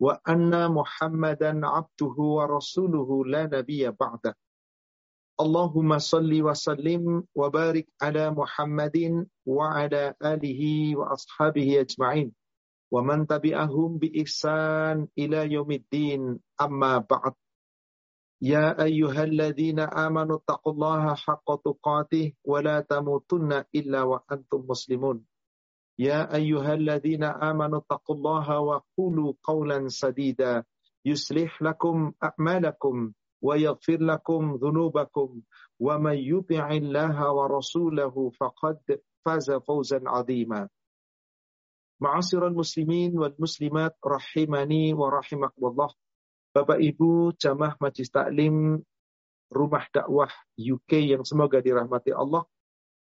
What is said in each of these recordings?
وأن محمدا عبده ورسوله لا نبي بعده. اللهم صل وسلم وبارك على محمد وعلى آله وأصحابه أجمعين. ومن تبعهم بإحسان إلى يوم الدين أما بعد. يا أيها الذين آمنوا اتقوا الله حق تقاته ولا تموتن إلا وأنتم مسلمون. يا أيها الذين آمنوا اتقوا الله وقولوا قولا سديدا. يصلح لكم أعمالكم ويغفر لكم ذنوبكم. ومن يطع الله ورسوله فقد فاز فوزا عظيما. معاشر المسلمين والmuslimat rahimani wa rahimakumullah Bapak Ibu jamaah Majlis Taklim Rumah Dakwah UK yang semoga dirahmati Allah.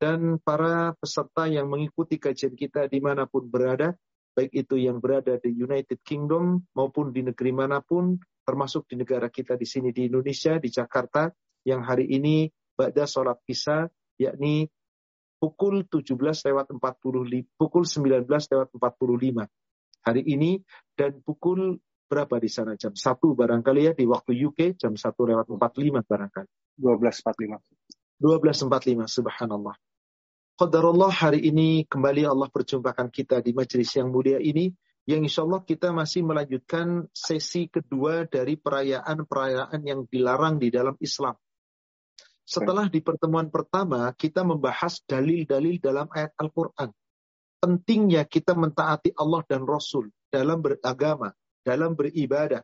Dan para peserta yang mengikuti kajian kita di mana pun berada, baik itu yang berada di United Kingdom maupun di negeri mana pun, termasuk di negara kita di sini di Indonesia, di Jakarta, yang hari ini Ba'da sholat Isya, yakni pukul 17 lewat 40, pukul 19 lewat 45 hari ini, dan pukul berapa di sana? Jam 1 barangkali ya, di waktu UK, jam 1 lewat 45 barangkali. 12.45. 12.45, subhanallah. Qadarullah hari ini kembali Allah perjumpakan kita di majelis yang mulia ini yang insya Allah kita masih melanjutkan sesi kedua dari perayaan-perayaan yang dilarang di dalam Islam. Setelah di pertemuan pertama kita membahas dalil-dalil dalam ayat Al-Quran. Pentingnya kita mentaati Allah dan Rasul dalam beragama, dalam beribadah.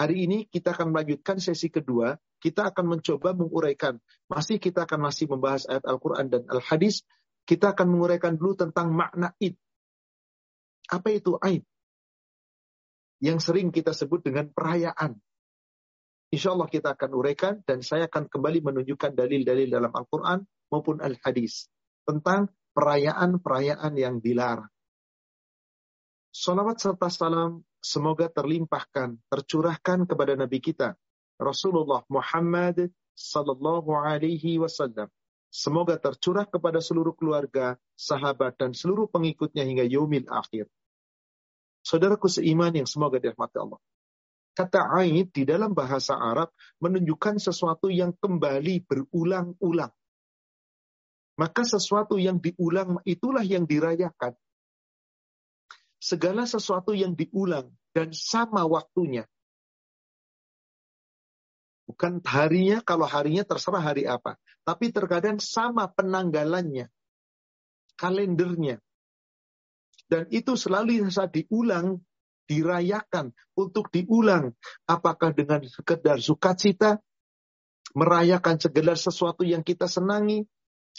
Hari ini kita akan melanjutkan sesi kedua kita akan mencoba menguraikan. Masih kita akan masih membahas ayat Al-Quran dan Al-Hadis. Kita akan menguraikan dulu tentang makna id. Apa itu id? Yang sering kita sebut dengan perayaan. Insya Allah kita akan uraikan dan saya akan kembali menunjukkan dalil-dalil dalam Al-Quran maupun Al-Hadis. Tentang perayaan-perayaan yang dilarang. Salawat serta salam semoga terlimpahkan, tercurahkan kepada Nabi kita, Rasulullah Muhammad sallallahu alaihi wasallam. Semoga tercurah kepada seluruh keluarga, sahabat dan seluruh pengikutnya hingga yaumil akhir. Saudaraku seiman yang semoga dirahmati Allah. Kata Aid di dalam bahasa Arab menunjukkan sesuatu yang kembali berulang-ulang. Maka sesuatu yang diulang itulah yang dirayakan. Segala sesuatu yang diulang dan sama waktunya Bukan harinya, kalau harinya terserah hari apa. Tapi terkadang sama penanggalannya. Kalendernya. Dan itu selalu bisa diulang, dirayakan, untuk diulang. Apakah dengan sekedar sukacita, merayakan segala sesuatu yang kita senangi,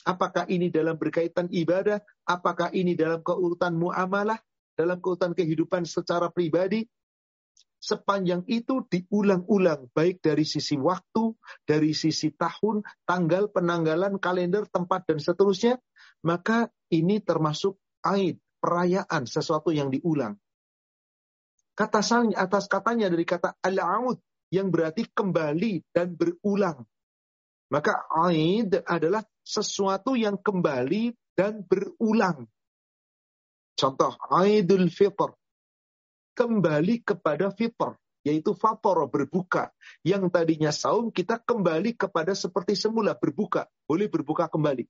apakah ini dalam berkaitan ibadah, apakah ini dalam keurutan muamalah, dalam keurutan kehidupan secara pribadi, sepanjang itu diulang-ulang baik dari sisi waktu, dari sisi tahun, tanggal, penanggalan, kalender, tempat dan seterusnya, maka ini termasuk aid, perayaan, sesuatu yang diulang. Kata salnya atas katanya dari kata al-aud yang berarti kembali dan berulang. Maka aid adalah sesuatu yang kembali dan berulang. Contoh, Aidul Fitr kembali kepada fitur, yaitu fator berbuka. Yang tadinya saum kita kembali kepada seperti semula berbuka, boleh berbuka kembali.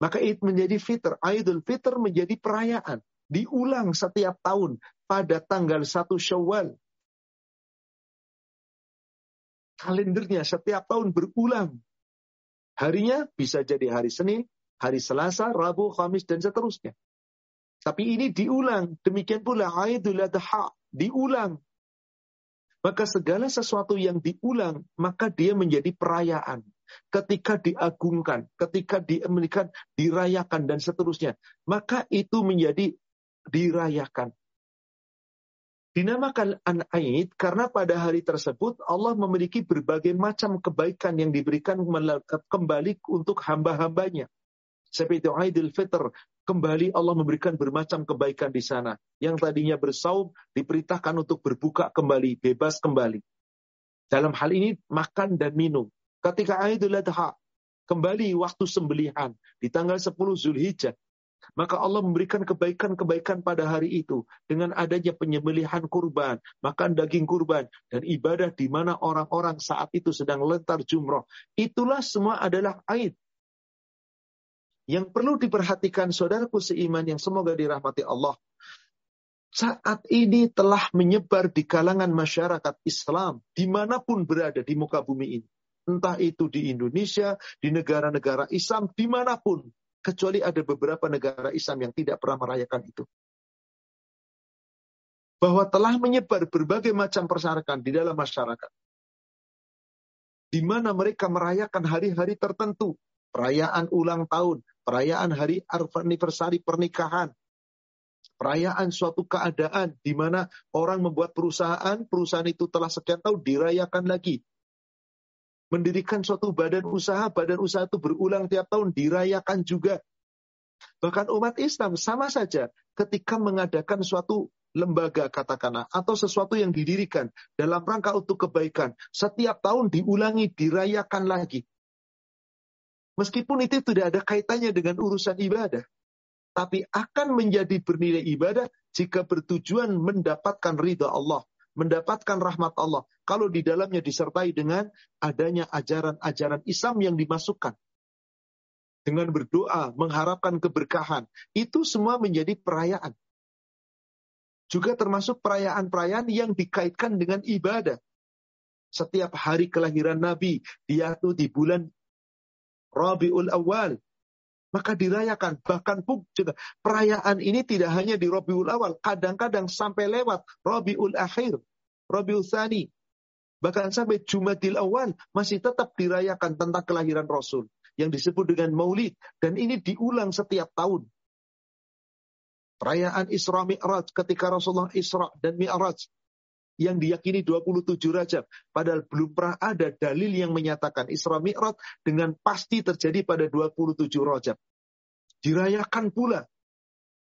Maka itu menjadi fitur. Aidul Fitr menjadi perayaan. Diulang setiap tahun pada tanggal 1 Syawal. Kalendernya setiap tahun berulang. Harinya bisa jadi hari Senin, hari Selasa, Rabu, Kamis, dan seterusnya. Tapi ini diulang. Demikian pula Aidul Adha. Diulang. Maka segala sesuatu yang diulang, maka dia menjadi perayaan. Ketika diagungkan, ketika diemilikan, dirayakan, dan seterusnya. Maka itu menjadi dirayakan. Dinamakan an-aid karena pada hari tersebut Allah memiliki berbagai macam kebaikan yang diberikan kembali untuk hamba-hambanya. Seperti Aidil Fitr, kembali Allah memberikan bermacam kebaikan di sana. Yang tadinya bersaum diperintahkan untuk berbuka kembali, bebas kembali. Dalam hal ini makan dan minum. Ketika Aidul Adha, kembali waktu sembelihan di tanggal 10 Zulhijjah, maka Allah memberikan kebaikan-kebaikan pada hari itu dengan adanya penyembelihan kurban, makan daging kurban, dan ibadah di mana orang-orang saat itu sedang lentar jumroh. Itulah semua adalah aid. Yang perlu diperhatikan saudaraku seiman yang semoga dirahmati Allah. Saat ini telah menyebar di kalangan masyarakat Islam di mana pun berada di muka bumi ini. Entah itu di Indonesia, di negara-negara Islam, di mana pun kecuali ada beberapa negara Islam yang tidak pernah merayakan itu. Bahwa telah menyebar berbagai macam persyarakan di dalam masyarakat. Di mana mereka merayakan hari-hari tertentu. Perayaan ulang tahun, perayaan hari anniversary pernikahan, perayaan suatu keadaan di mana orang membuat perusahaan, perusahaan itu telah sekian tahun dirayakan lagi. Mendirikan suatu badan usaha, badan usaha itu berulang tiap tahun, dirayakan juga. Bahkan umat Islam sama saja ketika mengadakan suatu lembaga katakanlah atau sesuatu yang didirikan dalam rangka untuk kebaikan setiap tahun diulangi dirayakan lagi meskipun itu tidak ada kaitannya dengan urusan ibadah tapi akan menjadi bernilai ibadah jika bertujuan mendapatkan ridha Allah mendapatkan rahmat Allah kalau di dalamnya disertai dengan adanya ajaran-ajaran Islam yang dimasukkan. Dengan berdoa, mengharapkan keberkahan. Itu semua menjadi perayaan. Juga termasuk perayaan-perayaan yang dikaitkan dengan ibadah. Setiap hari kelahiran Nabi, dia itu di bulan Rabiul Awal. Maka dirayakan. Bahkan juga perayaan ini tidak hanya di Rabiul Awal. Kadang-kadang sampai lewat Rabiul Akhir. Rabiul Thani. Bahkan sampai Jumadil Awal masih tetap dirayakan tentang kelahiran Rasul. Yang disebut dengan maulid. Dan ini diulang setiap tahun. Perayaan Isra Mi'raj ketika Rasulullah Isra dan Mi'raj yang diyakini 27 Rajab. Padahal belum pernah ada dalil yang menyatakan Isra Mi'raj dengan pasti terjadi pada 27 Rajab. Dirayakan pula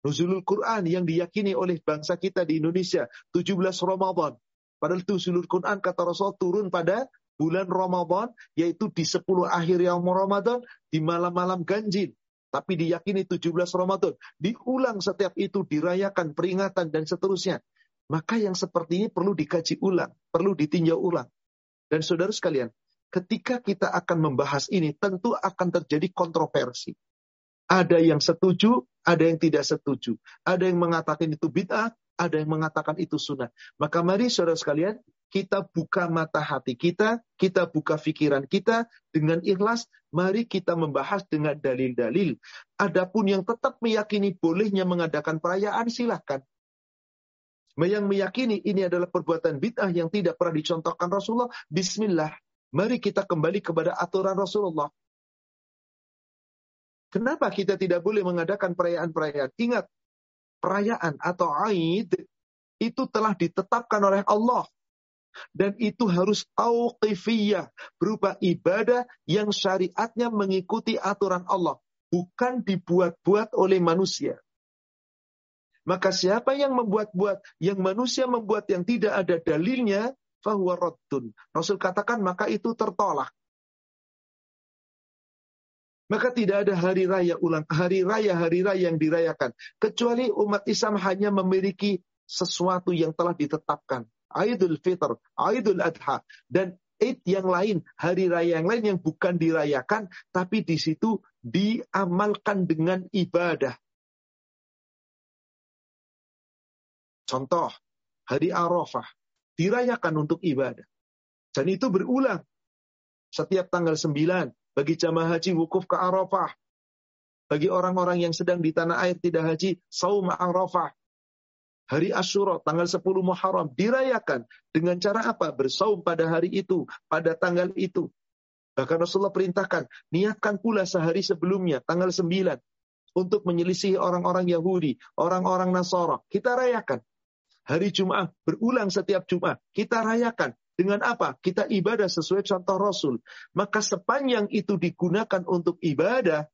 Nuzulul Quran yang diyakini oleh bangsa kita di Indonesia 17 Ramadan Padahal itu seluruh Quran kata Rasul turun pada bulan Ramadan, yaitu di 10 akhir yang Ramadan, di malam-malam ganjil. Tapi diyakini 17 Ramadan. Diulang setiap itu, dirayakan, peringatan, dan seterusnya. Maka yang seperti ini perlu dikaji ulang, perlu ditinjau ulang. Dan saudara sekalian, ketika kita akan membahas ini, tentu akan terjadi kontroversi. Ada yang setuju, ada yang tidak setuju. Ada yang mengatakan itu bid'ah, ada yang mengatakan itu sunnah. Maka mari saudara sekalian, kita buka mata hati kita, kita buka pikiran kita dengan ikhlas, mari kita membahas dengan dalil-dalil. Adapun yang tetap meyakini bolehnya mengadakan perayaan, silahkan. Yang meyakini ini adalah perbuatan bid'ah yang tidak pernah dicontohkan Rasulullah, bismillah. Mari kita kembali kepada aturan Rasulullah. Kenapa kita tidak boleh mengadakan perayaan-perayaan? Ingat, perayaan atau Aid itu telah ditetapkan oleh Allah dan itu harus tauqifiyah berupa ibadah yang syariatnya mengikuti aturan Allah bukan dibuat-buat oleh manusia maka siapa yang membuat-buat yang manusia membuat yang tidak ada dalilnya fahuwa raddun Rasul katakan maka itu tertolak maka tidak ada hari raya ulang hari raya hari raya yang dirayakan kecuali umat Islam hanya memiliki sesuatu yang telah ditetapkan. Aidul Fitr, Aidul Adha dan Eid yang lain, hari raya yang lain yang bukan dirayakan tapi di situ diamalkan dengan ibadah. Contoh, hari Arafah dirayakan untuk ibadah. Dan itu berulang setiap tanggal 9, bagi jamaah haji wukuf ke Arafah. Bagi orang-orang yang sedang di tanah air tidak haji, saum Arafah. Hari Asyura, tanggal 10 Muharram, dirayakan. Dengan cara apa? Bersaum pada hari itu, pada tanggal itu. Bahkan Rasulullah perintahkan, niatkan pula sehari sebelumnya, tanggal 9. Untuk menyelisihi orang-orang Yahudi, orang-orang Nasara. Kita rayakan. Hari Jumat berulang setiap Jumat. Kita rayakan. Dengan apa? Kita ibadah sesuai contoh Rasul. Maka sepanjang itu digunakan untuk ibadah,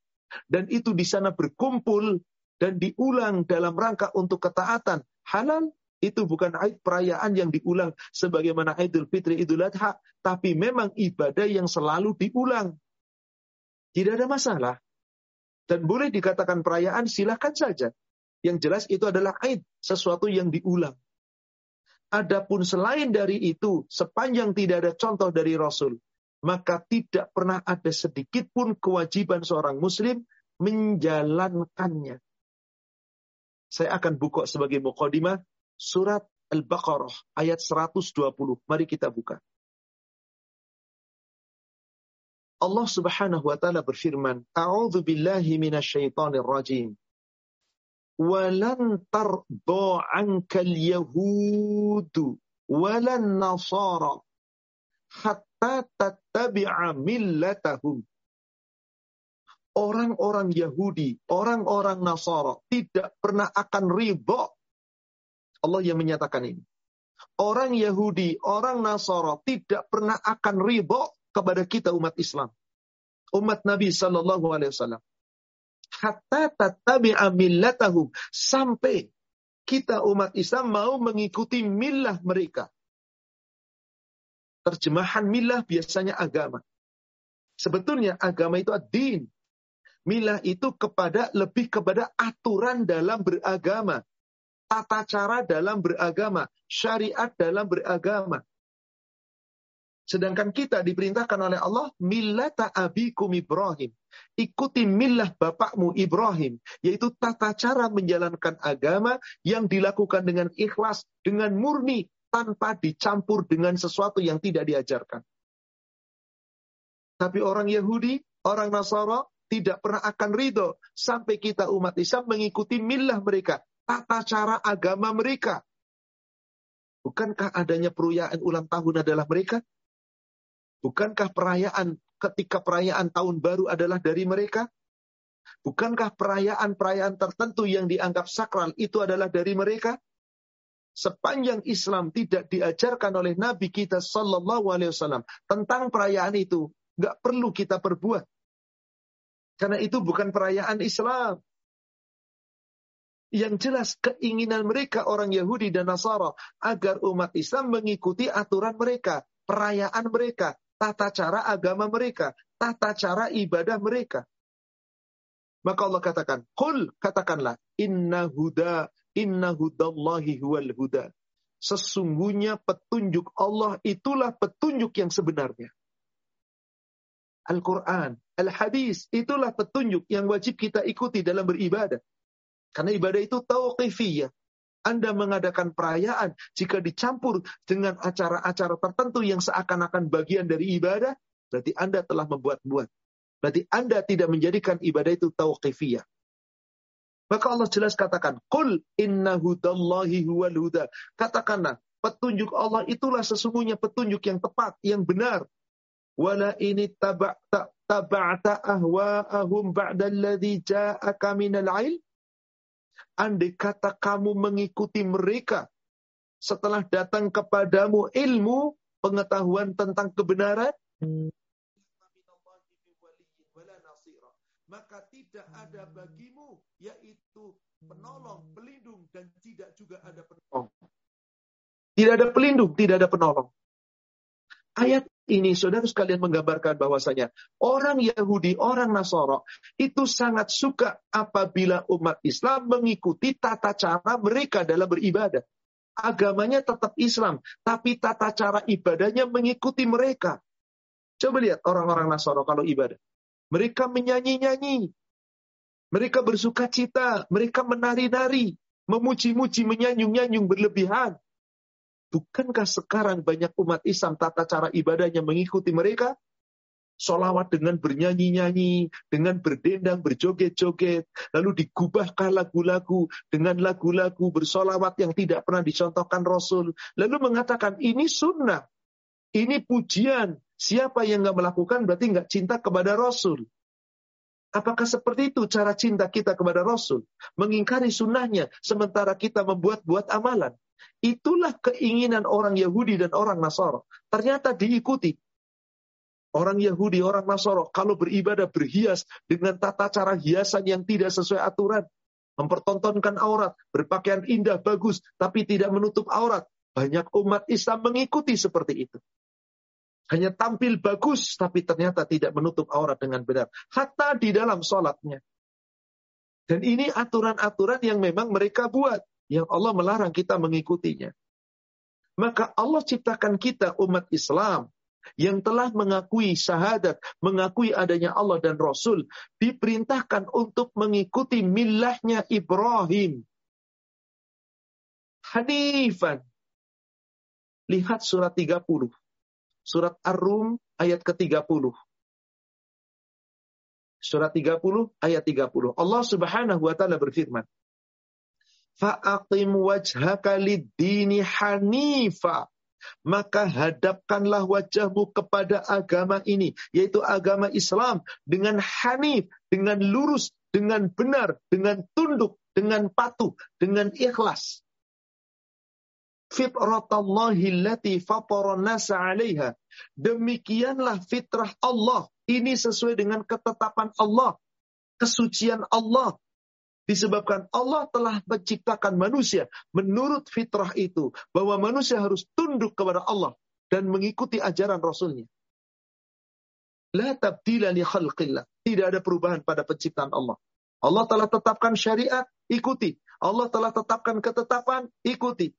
dan itu di sana berkumpul, dan diulang dalam rangka untuk ketaatan, halal, itu bukan aid perayaan yang diulang sebagaimana Idul Fitri, Idul Adha, tapi memang ibadah yang selalu diulang. Tidak ada masalah. Dan boleh dikatakan perayaan, silakan saja. Yang jelas itu adalah aid, sesuatu yang diulang. Adapun selain dari itu, sepanjang tidak ada contoh dari Rasul, maka tidak pernah ada sedikit pun kewajiban seorang muslim menjalankannya. Saya akan buka sebagai mukadimah surat Al-Baqarah ayat 120. Mari kita buka. Allah Subhanahu wa taala berfirman, "A'udzu billahi minasyaitonir rajim." Walan walan nasara hatta orang-orang Yahudi, orang-orang Nasara tidak pernah akan ridho. Allah yang menyatakan ini. Orang Yahudi, orang Nasara tidak pernah akan ridho kepada kita umat Islam. Umat Nabi Sallallahu Alaihi Wasallam hatta tattabi'a millatahum sampai kita umat Islam mau mengikuti milah mereka. Terjemahan milah biasanya agama. Sebetulnya agama itu ad-din. Milah itu kepada lebih kepada aturan dalam beragama, tata cara dalam beragama, syariat dalam beragama. Sedangkan kita diperintahkan oleh Allah, millata abikum Ibrahim. Ikuti milah bapakmu Ibrahim. Yaitu tata cara menjalankan agama yang dilakukan dengan ikhlas, dengan murni, tanpa dicampur dengan sesuatu yang tidak diajarkan. Tapi orang Yahudi, orang Nasara, tidak pernah akan ridho sampai kita umat Islam mengikuti milah mereka, tata cara agama mereka. Bukankah adanya peruyaan ulang tahun adalah mereka? Bukankah perayaan ketika perayaan tahun baru adalah dari mereka? Bukankah perayaan-perayaan tertentu yang dianggap sakral itu adalah dari mereka? Sepanjang Islam tidak diajarkan oleh Nabi kita Sallallahu Alaihi Wasallam tentang perayaan itu, nggak perlu kita perbuat. Karena itu bukan perayaan Islam. Yang jelas keinginan mereka orang Yahudi dan Nasara agar umat Islam mengikuti aturan mereka, perayaan mereka, tata cara agama mereka, tata cara ibadah mereka. Maka Allah katakan, Qul katakanlah, inna huda, inna hudallahi huwal huda. Sesungguhnya petunjuk Allah itulah petunjuk yang sebenarnya. Al-Quran, Al-Hadis, itulah petunjuk yang wajib kita ikuti dalam beribadah. Karena ibadah itu tauqifiyah. Anda mengadakan perayaan, jika dicampur dengan acara-acara tertentu yang seakan-akan bagian dari ibadah, berarti Anda telah membuat-buat. Berarti Anda tidak menjadikan ibadah itu tauqifiyah. Maka Allah jelas katakan, Qul inna hudallahi huwal huda. Katakanlah, petunjuk Allah itulah sesungguhnya petunjuk yang tepat, yang benar. Wala ini taba'ta taba'ta ahwa'ahum ba'dalladhi ja'aka minal ilm andai kata kamu mengikuti mereka setelah datang kepadamu ilmu, pengetahuan tentang kebenaran, maka tidak ada bagimu yaitu penolong, pelindung dan tidak juga ada penolong. Tidak ada pelindung, tidak ada penolong. Ayat ini saudara sekalian menggambarkan bahwasanya orang Yahudi, orang Nasara itu sangat suka apabila umat Islam mengikuti tata cara mereka dalam beribadah. Agamanya tetap Islam, tapi tata cara ibadahnya mengikuti mereka. Coba lihat orang-orang Nasara kalau ibadah. Mereka menyanyi-nyanyi. Mereka bersuka cita, mereka menari-nari, memuji-muji, menyanyung-nyanyung berlebihan. Bukankah sekarang banyak umat Islam tata cara ibadahnya mengikuti mereka? Solawat dengan bernyanyi-nyanyi, dengan berdendang, berjoget-joget, lalu digubahkah lagu-lagu dengan lagu-lagu bersolawat yang tidak pernah dicontohkan Rasul. Lalu mengatakan ini sunnah, ini pujian. Siapa yang nggak melakukan berarti nggak cinta kepada Rasul. Apakah seperti itu cara cinta kita kepada Rasul? Mengingkari sunnahnya, sementara kita membuat-buat amalan. Itulah keinginan orang Yahudi dan orang Nasoro. Ternyata diikuti. Orang Yahudi, orang Nasoro, kalau beribadah berhias dengan tata cara hiasan yang tidak sesuai aturan. Mempertontonkan aurat, berpakaian indah, bagus, tapi tidak menutup aurat. Banyak umat Islam mengikuti seperti itu. Hanya tampil bagus, tapi ternyata tidak menutup aurat dengan benar. Hatta di dalam sholatnya. Dan ini aturan-aturan yang memang mereka buat. Yang Allah melarang kita mengikutinya. Maka Allah ciptakan kita umat Islam yang telah mengakui syahadat, mengakui adanya Allah dan Rasul, diperintahkan untuk mengikuti millahnya Ibrahim. Hanifan. Lihat surat 30. Surat Ar-Rum ayat ke-30. Surat 30 ayat 30. Allah Subhanahu wa taala berfirman, "Fa'aqim wajhaka lid-dini hanifa." Maka hadapkanlah wajahmu kepada agama ini, yaitu agama Islam dengan hanif, dengan lurus, dengan benar, dengan tunduk, dengan patuh, dengan ikhlas. Fitratallahi 'alaiha. Demikianlah fitrah Allah ini sesuai dengan ketetapan Allah, kesucian Allah. Disebabkan Allah telah menciptakan manusia menurut fitrah itu. Bahwa manusia harus tunduk kepada Allah dan mengikuti ajaran Rasulnya. La tabdila li khalqillah. Tidak ada perubahan pada penciptaan Allah. Allah telah tetapkan syariat, ikuti. Allah telah tetapkan ketetapan, ikuti.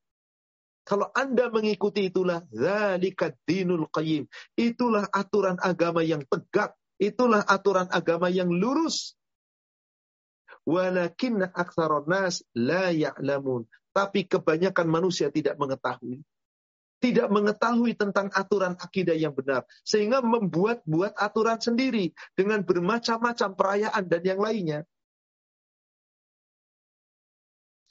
Kalau Anda mengikuti itulah zalikat dinul qayyim. Itulah aturan agama yang tegak. Itulah aturan agama yang lurus. Walakinna aktsaron nas la ya'lamun. Tapi kebanyakan manusia tidak mengetahui. Tidak mengetahui tentang aturan akidah yang benar. Sehingga membuat-buat aturan sendiri. Dengan bermacam-macam perayaan dan yang lainnya.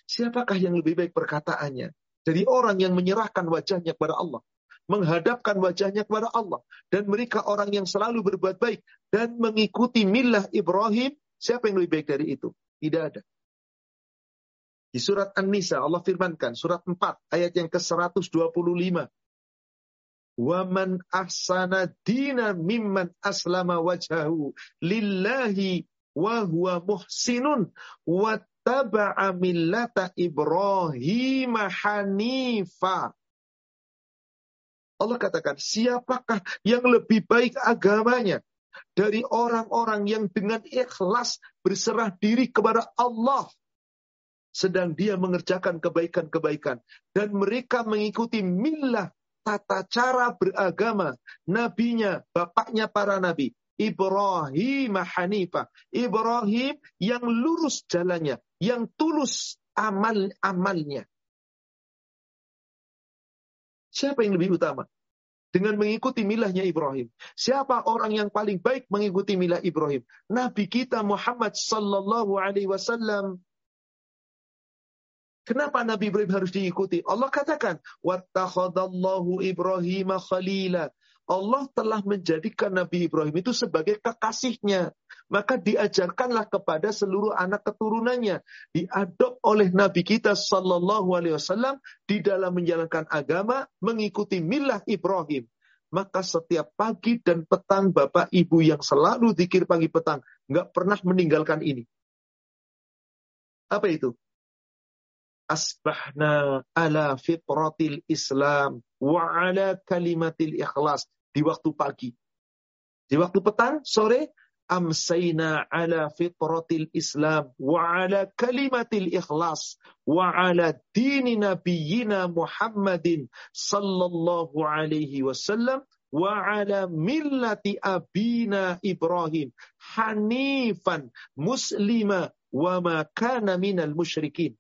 Siapakah yang lebih baik perkataannya? Dari orang yang menyerahkan wajahnya kepada Allah. Menghadapkan wajahnya kepada Allah. Dan mereka orang yang selalu berbuat baik. Dan mengikuti milah Ibrahim. Siapa yang lebih baik dari itu? Tidak ada. Di surat An-Nisa Allah firmankan. Surat 4 ayat yang ke-125. Waman ahsana dina mimman aslama wajhahu lillahi wa huwa muhsinun wa wattaba'a millata Ibrahim hanifa. Allah katakan, siapakah yang lebih baik agamanya dari orang-orang yang dengan ikhlas berserah diri kepada Allah sedang dia mengerjakan kebaikan-kebaikan dan mereka mengikuti milah tata cara beragama nabinya, bapaknya para nabi, Ibrahim Hanifah. Ibrahim yang lurus jalannya, yang tulus amal-amalnya. Siapa yang lebih utama? Dengan mengikuti milahnya Ibrahim. Siapa orang yang paling baik mengikuti milah Ibrahim? Nabi kita Muhammad sallallahu alaihi wasallam. Kenapa Nabi Ibrahim harus diikuti? Allah katakan, "Wattakhadallahu Ibrahim khalila." Allah telah menjadikan Nabi Ibrahim itu sebagai kekasihnya. Maka diajarkanlah kepada seluruh anak keturunannya. Diadop oleh Nabi kita Sallallahu Alaihi Wasallam di dalam menjalankan agama mengikuti milah Ibrahim. Maka setiap pagi dan petang Bapak Ibu yang selalu dikir pagi petang. nggak pernah meninggalkan ini. Apa itu? Asbahna ala fitratil Islam wa ala kalimatil ikhlas di waktu pagi. Di waktu petang, sore, amsayna ala fitratil Islam wa ala kalimatil ikhlas wa ala dini nabiyyina Muhammadin sallallahu alaihi wasallam wa ala millati abina Ibrahim hanifan muslima wa ma kana minal musyrikin.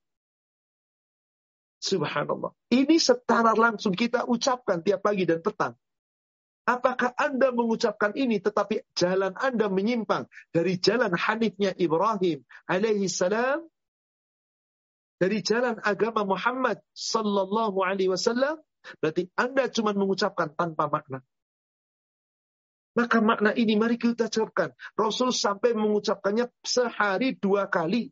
Subhanallah. Ini secara langsung kita ucapkan tiap pagi dan petang. Apakah Anda mengucapkan ini tetapi jalan Anda menyimpang dari jalan hanifnya Ibrahim alaihi salam? Dari jalan agama Muhammad sallallahu alaihi wasallam? Berarti Anda cuma mengucapkan tanpa makna. Maka makna ini mari kita ucapkan. Rasul sampai mengucapkannya sehari dua kali.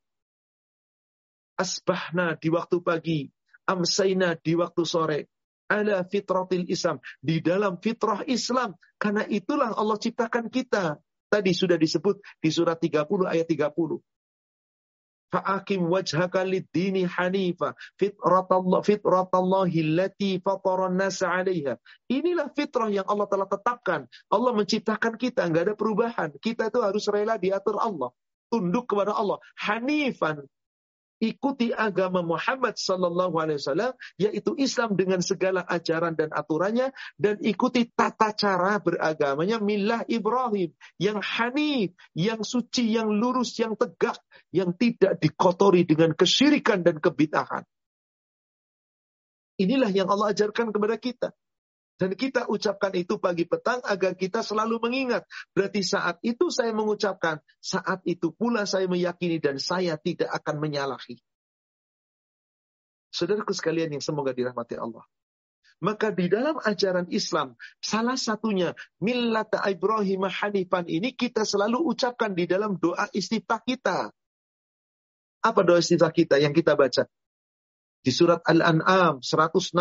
Asbahna di waktu pagi. amsayna di waktu sore ala fitratil Islam di dalam fitrah Islam karena itulah Allah ciptakan kita tadi sudah disebut di surat 30 ayat 30 Fa'akim wajhaka lid-dini hanifa fitratallah fitratallahi allati fataran nasa 'alaiha. Inilah fitrah yang Allah telah tetapkan. Allah menciptakan kita, nggak ada perubahan. Kita itu harus rela diatur Allah, tunduk kepada Allah. Hanifan, ikuti agama Muhammad sallallahu alaihi wasallam yaitu Islam dengan segala ajaran dan aturannya dan ikuti tata cara beragamanya milah Ibrahim yang hanif, yang suci, yang lurus, yang tegak, yang tidak dikotori dengan kesyirikan dan kebitahan. Inilah yang Allah ajarkan kepada kita. Dan kita ucapkan itu pagi petang agar kita selalu mengingat. Berarti saat itu saya mengucapkan, saat itu pula saya meyakini dan saya tidak akan menyalahi. Saudaraku sekalian yang semoga dirahmati Allah. Maka di dalam ajaran Islam, salah satunya millata Ibrahim Hanifan ini kita selalu ucapkan di dalam doa istiftah kita. Apa doa istiftah kita yang kita baca? Di surat Al-An'am 162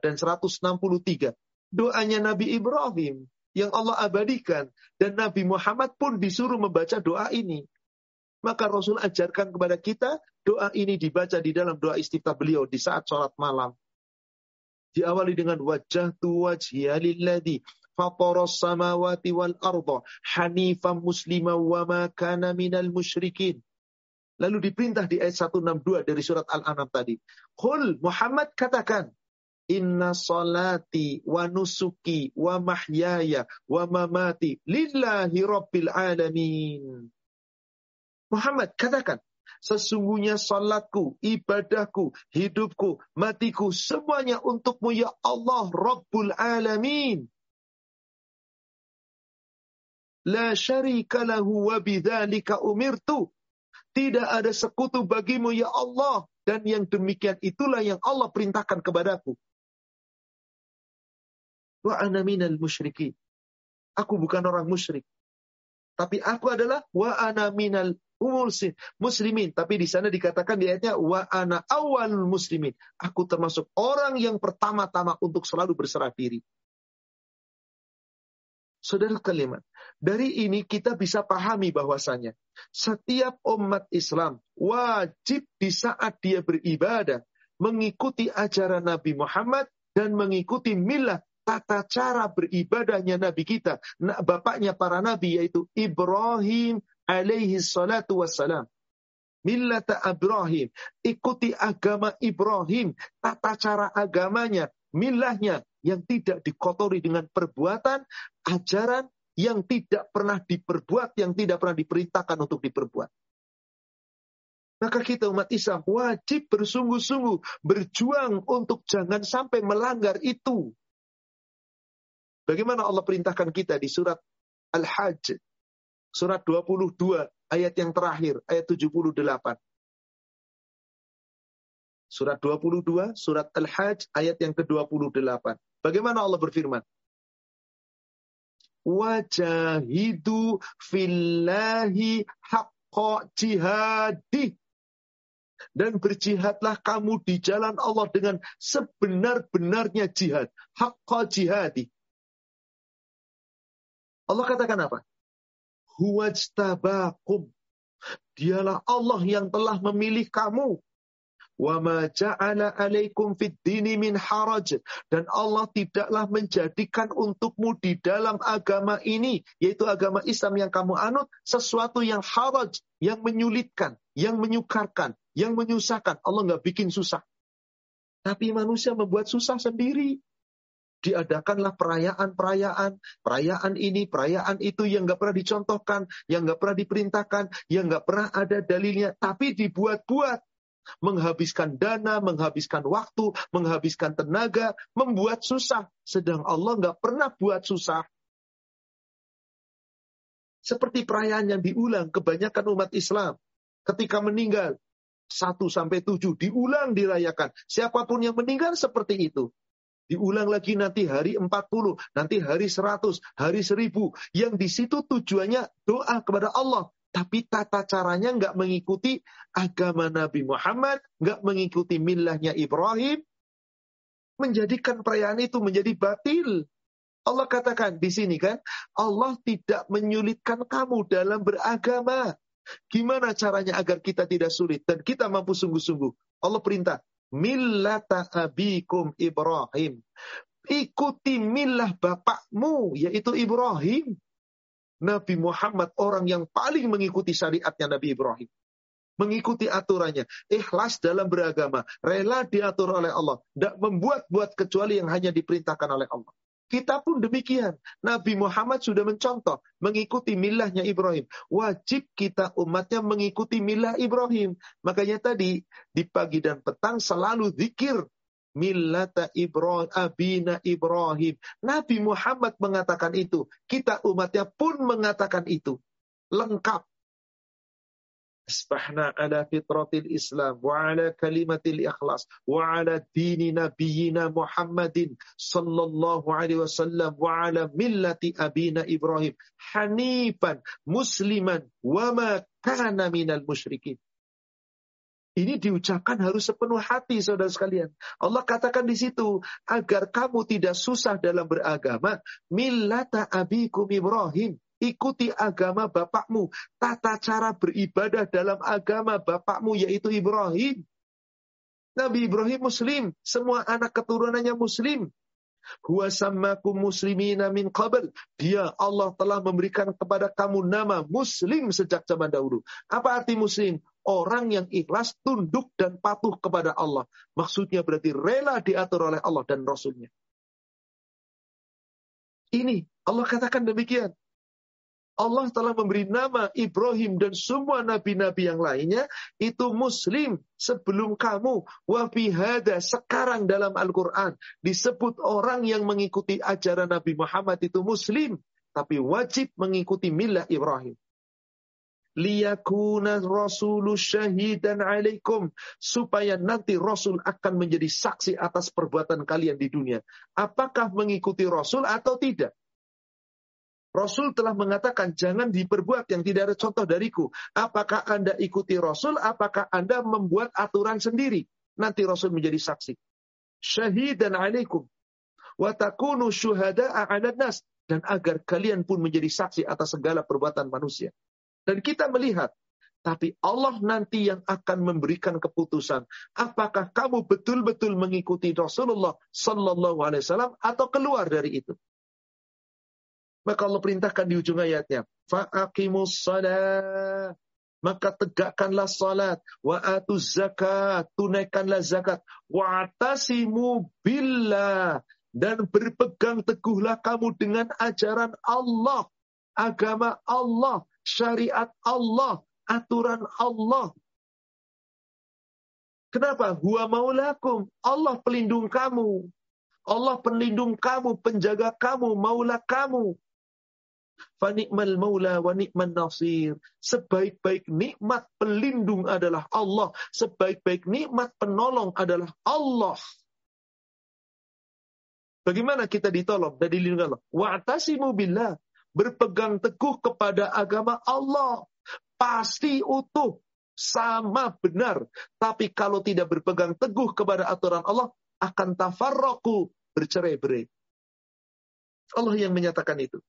dan 163. Doanya Nabi Ibrahim yang Allah abadikan. Dan Nabi Muhammad pun disuruh membaca doa ini. Maka Rasul ajarkan kepada kita, doa ini dibaca di dalam doa istiftah beliau di saat sholat malam. Diawali dengan wajah tu wajhiya lilladhi fataras samawati wal arda hanifan muslima wa ma kana minal musyrikin. Lalu diperintah di ayat 162 dari surat Al-An'am tadi. Qul Muhammad katakan, Inna salati wa nusuki wa mahyaya wa mamati lillahi rabbil alamin. Muhammad katakan, sesungguhnya salatku, ibadahku, hidupku, matiku, semuanya untukmu ya Allah Rabbul Alamin. La syarika lahu wa bidzalika umirtu. Tidak ada sekutu bagimu ya Allah. Dan yang demikian itulah yang Allah perintahkan kepadaku. Wa ana minal musyrikin. Aku bukan orang musyrik. Tapi aku adalah wa ana minal muslimin. Tapi di sana dikatakan di ayatnya wa ana awal muslimin. Aku termasuk orang yang pertama-tama untuk selalu berserah diri. Saudara kalimat, dari ini kita bisa pahami bahwasanya setiap umat Islam wajib di saat dia beribadah mengikuti ajaran Nabi Muhammad dan mengikuti milah tata cara beribadahnya Nabi kita, bapaknya para nabi yaitu Ibrahim alaihi salatu wassalam. Millata Ibrahim. Ikuti agama Ibrahim. Tata cara agamanya. Milahnya yang tidak dikotori dengan perbuatan, ajaran yang tidak pernah diperbuat, yang tidak pernah diperintahkan untuk diperbuat. Maka kita umat Islam wajib bersungguh-sungguh berjuang untuk jangan sampai melanggar itu. Bagaimana Allah perintahkan kita di surat Al-Hajj, surat 22 ayat yang terakhir, ayat 78. Surat 22, surat Al-Hajj, ayat yang ke-28. Bagaimana Allah berfirman? Wajahidu fillahi haqqa jihadi. Dan berjihadlah kamu di jalan Allah dengan sebenar-benarnya jihad. Haqqa jihadi. Allah katakan apa? Huwajtabakum. Dialah Allah yang telah memilih kamu Ja'ala alaikum fid. Dan Allah tidaklah menjadikan untukmu di dalam agama ini, yaitu agama Islam yang kamu anut, sesuatu yang haraj, yang menyulitkan, yang menyukarkan, yang menyusahkan. Allah nggak bikin susah. Tapi manusia membuat susah sendiri diadakanlah perayaan-perayaan, perayaan ini, perayaan itu yang nggak pernah dicontohkan, yang nggak pernah diperintahkan, yang nggak pernah ada dalilnya, tapi dibuat-buat menghabiskan dana, menghabiskan waktu, menghabiskan tenaga, membuat susah. Sedang Allah nggak pernah buat susah. Seperti perayaan yang diulang kebanyakan umat Islam. Ketika meninggal, 1 sampai 7 diulang dirayakan. Siapa pun yang meninggal seperti itu. Diulang lagi nanti hari 40, nanti hari 100, hari 1000. Yang di situ tujuannya doa kepada Allah Tapi tata caranya nggak mengikuti agama Nabi Muhammad, nggak mengikuti millahnya Ibrahim, menjadikan perayaan itu menjadi batil. Allah katakan di sini kan, Allah tidak menyulitkan kamu dalam beragama. Gimana caranya agar kita tidak sulit dan kita mampu sungguh-sungguh? Allah perintah, millata abikum Ibrahim. Ikuti milah bapakmu, yaitu Ibrahim. Nabi Muhammad orang yang paling mengikuti syariatnya Nabi Ibrahim. Mengikuti aturannya. Ikhlas dalam beragama. Rela diatur oleh Allah. Tidak membuat-buat kecuali yang hanya diperintahkan oleh Allah. Kita pun demikian. Nabi Muhammad sudah mencontoh mengikuti milahnya Ibrahim. Wajib kita umatnya mengikuti milah Ibrahim. Makanya tadi di pagi dan petang selalu zikir millata Ibrahim, abina Ibrahim. Nabi Muhammad mengatakan itu. Kita umatnya pun mengatakan itu. Lengkap. Asbahna ala fitratil Islam wa ala kalimatil ikhlas wa ala dini nabiyina Muhammadin sallallahu alaihi wasallam wa ala millati abina Ibrahim hanifan musliman wa ma kana minal musyrikin. Ini diucapkan harus sepenuh hati saudara sekalian. Allah katakan di situ agar kamu tidak susah dalam beragama millata abikum Ibrahim Ikuti agama bapakmu. Tata cara beribadah dalam agama bapakmu yaitu Ibrahim. Nabi Ibrahim Muslim. Semua anak keturunannya Muslim. Huwa muslimina min qabl. Dia Allah telah memberikan kepada kamu nama Muslim sejak zaman dahulu. Apa arti Muslim? Orang yang ikhlas, tunduk dan patuh kepada Allah. Maksudnya berarti rela diatur oleh Allah dan Rasulnya. Ini Allah katakan demikian. Allah telah memberi nama Ibrahim dan semua nabi-nabi yang lainnya itu muslim sebelum kamu wafihada sekarang dalam Al-Quran disebut orang yang mengikuti ajaran Nabi Muhammad itu muslim tapi wajib mengikuti milah Ibrahim liyakuna rasulu syahidan alaikum supaya nanti rasul akan menjadi saksi atas perbuatan kalian di dunia apakah mengikuti rasul atau tidak Rasul telah mengatakan jangan diperbuat yang tidak ada contoh dariku. Apakah Anda ikuti Rasul? Apakah Anda membuat aturan sendiri? Nanti Rasul menjadi saksi. Syahidan alaikum. Watakunu syuhada'a ala nas. Dan agar kalian pun menjadi saksi atas segala perbuatan manusia. Dan kita melihat tapi Allah nanti yang akan memberikan keputusan. Apakah kamu betul-betul mengikuti Rasulullah Sallallahu Alaihi Wasallam atau keluar dari itu? Maka Allah perintahkan di ujung ayatnya. Fa'aqimus salat. Maka tegakkanlah salat. Wa atuz zakat. Tunaikanlah zakat. Wa atasimu billah. Dan berpegang teguhlah kamu dengan ajaran Allah. Agama Allah. Syariat Allah. Aturan Allah. Kenapa? Huwa maulakum. Allah pelindung kamu. Allah pelindung kamu, penjaga kamu, maula kamu. Fanikmal maula wa nikman nasir. Sebaik-baik nikmat pelindung adalah Allah. Sebaik-baik nikmat penolong adalah Allah. Bagaimana kita ditolong dan dilindungi Allah? Wa'tasimu billah. Berpegang teguh kepada agama Allah. Pasti utuh. Sama benar. Tapi kalau tidak berpegang teguh kepada aturan Allah, akan tafarroku bercerai-berai. Allah yang menyatakan itu.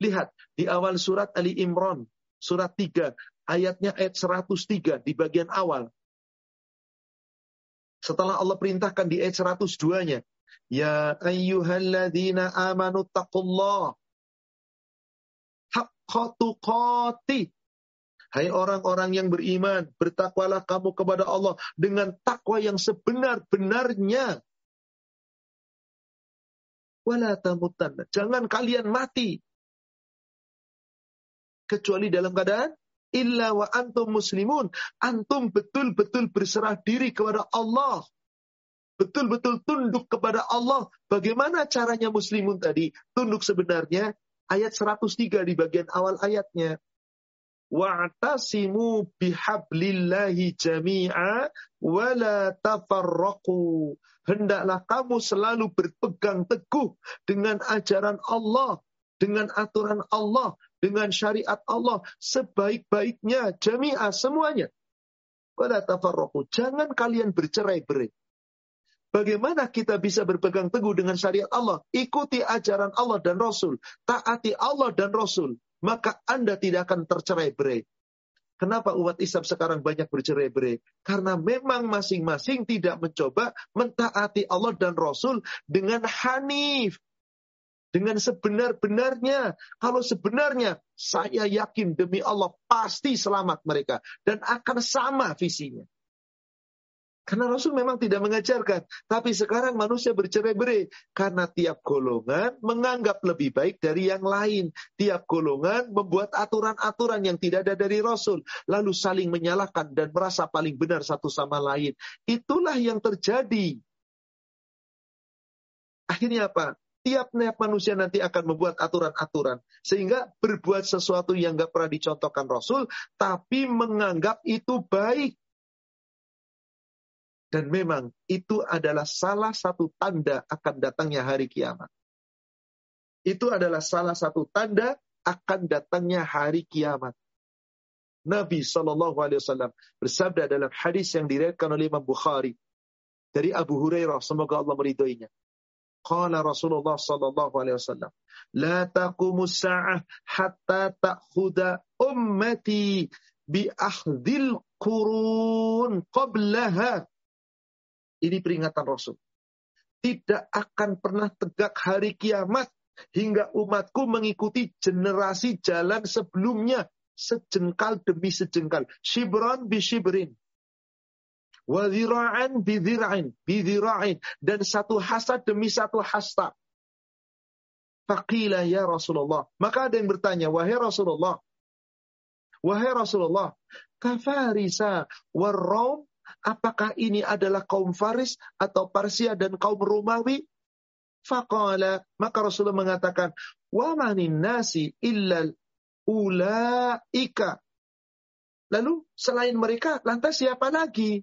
Lihat di awal surat Ali Imran, surat 3, ayatnya ayat 103 di bagian awal. Setelah Allah perintahkan di ayat 102-nya, Ya ayyuhalladzina amanu tuqati. Hai orang-orang yang beriman, bertakwalah kamu kepada Allah dengan takwa yang sebenar-benarnya. Jangan kalian mati kecuali dalam keadaan illa wa antum muslimun. Antum betul-betul berserah diri kepada Allah. Betul-betul tunduk kepada Allah. Bagaimana caranya muslimun tadi? Tunduk sebenarnya ayat 103 di bagian awal ayatnya. Wa'tasimu bihablillahi jami'a wa la tafarraqu. Hendaklah kamu selalu berpegang teguh dengan ajaran Allah, dengan aturan Allah dengan syariat Allah sebaik-baiknya jami'ah semuanya. Wala tafarraqu. Jangan kalian bercerai-berai. Bagaimana kita bisa berpegang teguh dengan syariat Allah? Ikuti ajaran Allah dan Rasul. Taati Allah dan Rasul. Maka Anda tidak akan tercerai-berai. Kenapa umat Islam sekarang banyak bercerai-berai? Karena memang masing-masing tidak mencoba mentaati Allah dan Rasul dengan hanif. Dengan sebenar-benarnya. Kalau sebenarnya, saya yakin demi Allah pasti selamat mereka. Dan akan sama visinya. Karena Rasul memang tidak mengajarkan. Tapi sekarang manusia bercerai-berai. Karena tiap golongan menganggap lebih baik dari yang lain. Tiap golongan membuat aturan-aturan yang tidak ada dari Rasul. Lalu saling menyalahkan dan merasa paling benar satu sama lain. Itulah yang terjadi. Akhirnya apa? Tiap-tiap manusia nanti akan membuat aturan-aturan. Sehingga berbuat sesuatu yang gak pernah dicontohkan Rasul. Tapi menganggap itu baik. Dan memang itu adalah salah satu tanda akan datangnya hari kiamat. Itu adalah salah satu tanda akan datangnya hari kiamat. Nabi Shallallahu Alaihi Wasallam bersabda dalam hadis yang diriwayatkan oleh Imam Bukhari dari Abu Hurairah semoga Allah meridhoinya. Qala Rasulullah Shallallahu alaihi wasallam, "La taqumu sa'ah hatta ta'khudha ummati bi ahdil qurun qablaha ini peringatan Rasul. Tidak akan pernah tegak hari kiamat hingga umatku mengikuti generasi jalan sebelumnya sejengkal demi sejengkal. Shibran bi shibrin. Wadhira'an bidhira'in. Bidhira'in. Dan satu hasta demi satu hasta. Faqila ya Rasulullah. Maka ada yang bertanya, wahai Rasulullah. Wahai Rasulullah. Kafarisa warraum Apakah ini adalah kaum Faris atau Persia dan kaum Romawi? Faqala, maka Rasulullah mengatakan, wa manin nasi illal ulaika. Lalu selain mereka, lantas siapa lagi?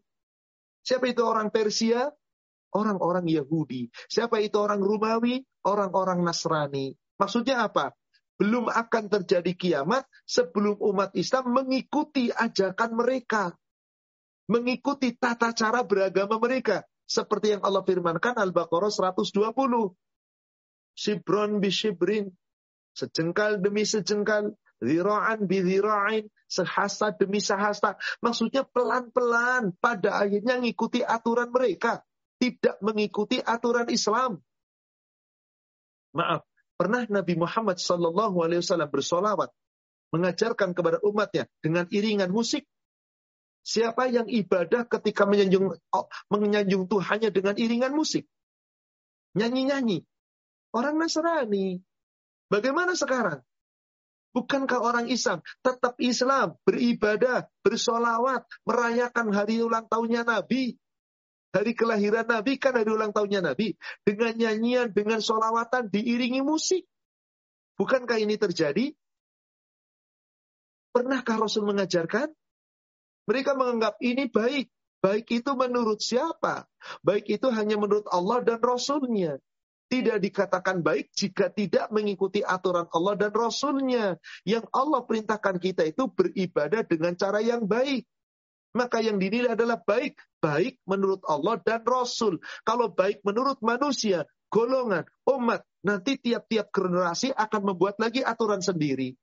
Siapa itu orang Persia? Orang-orang Yahudi. Siapa itu orang Romawi? Orang-orang Nasrani. Maksudnya apa? Belum akan terjadi kiamat sebelum umat Islam mengikuti ajakan mereka mengikuti tata cara beragama mereka. Seperti yang Allah firmankan Al-Baqarah 120. Shibron bi shibrin. Sejengkal demi sejengkal. Zira'an bi zira'in. Sehasta demi sehasta. Maksudnya pelan-pelan. Pada akhirnya mengikuti aturan mereka. Tidak mengikuti aturan Islam. Maaf. Pernah Nabi Muhammad Wasallam bersolawat mengajarkan kepada umatnya dengan iringan musik Siapa yang ibadah ketika menyanjung, menyanjung Tuhannya dengan iringan musik? Nyanyi-nyanyi. Orang Nasrani. Bagaimana sekarang? Bukankah orang Islam tetap Islam, beribadah, bersolawat, merayakan hari ulang tahunnya Nabi? Hari kelahiran Nabi kan hari ulang tahunnya Nabi. Dengan nyanyian, dengan solawatan, diiringi musik. Bukankah ini terjadi? Pernahkah Rasul mengajarkan? Mereka menganggap ini baik. Baik itu menurut siapa? Baik itu hanya menurut Allah dan Rasulnya. Tidak dikatakan baik jika tidak mengikuti aturan Allah dan Rasulnya. Yang Allah perintahkan kita itu beribadah dengan cara yang baik. Maka yang dinilai adalah baik. Baik menurut Allah dan Rasul. Kalau baik menurut manusia, golongan, umat, nanti tiap-tiap generasi akan membuat lagi aturan sendiri.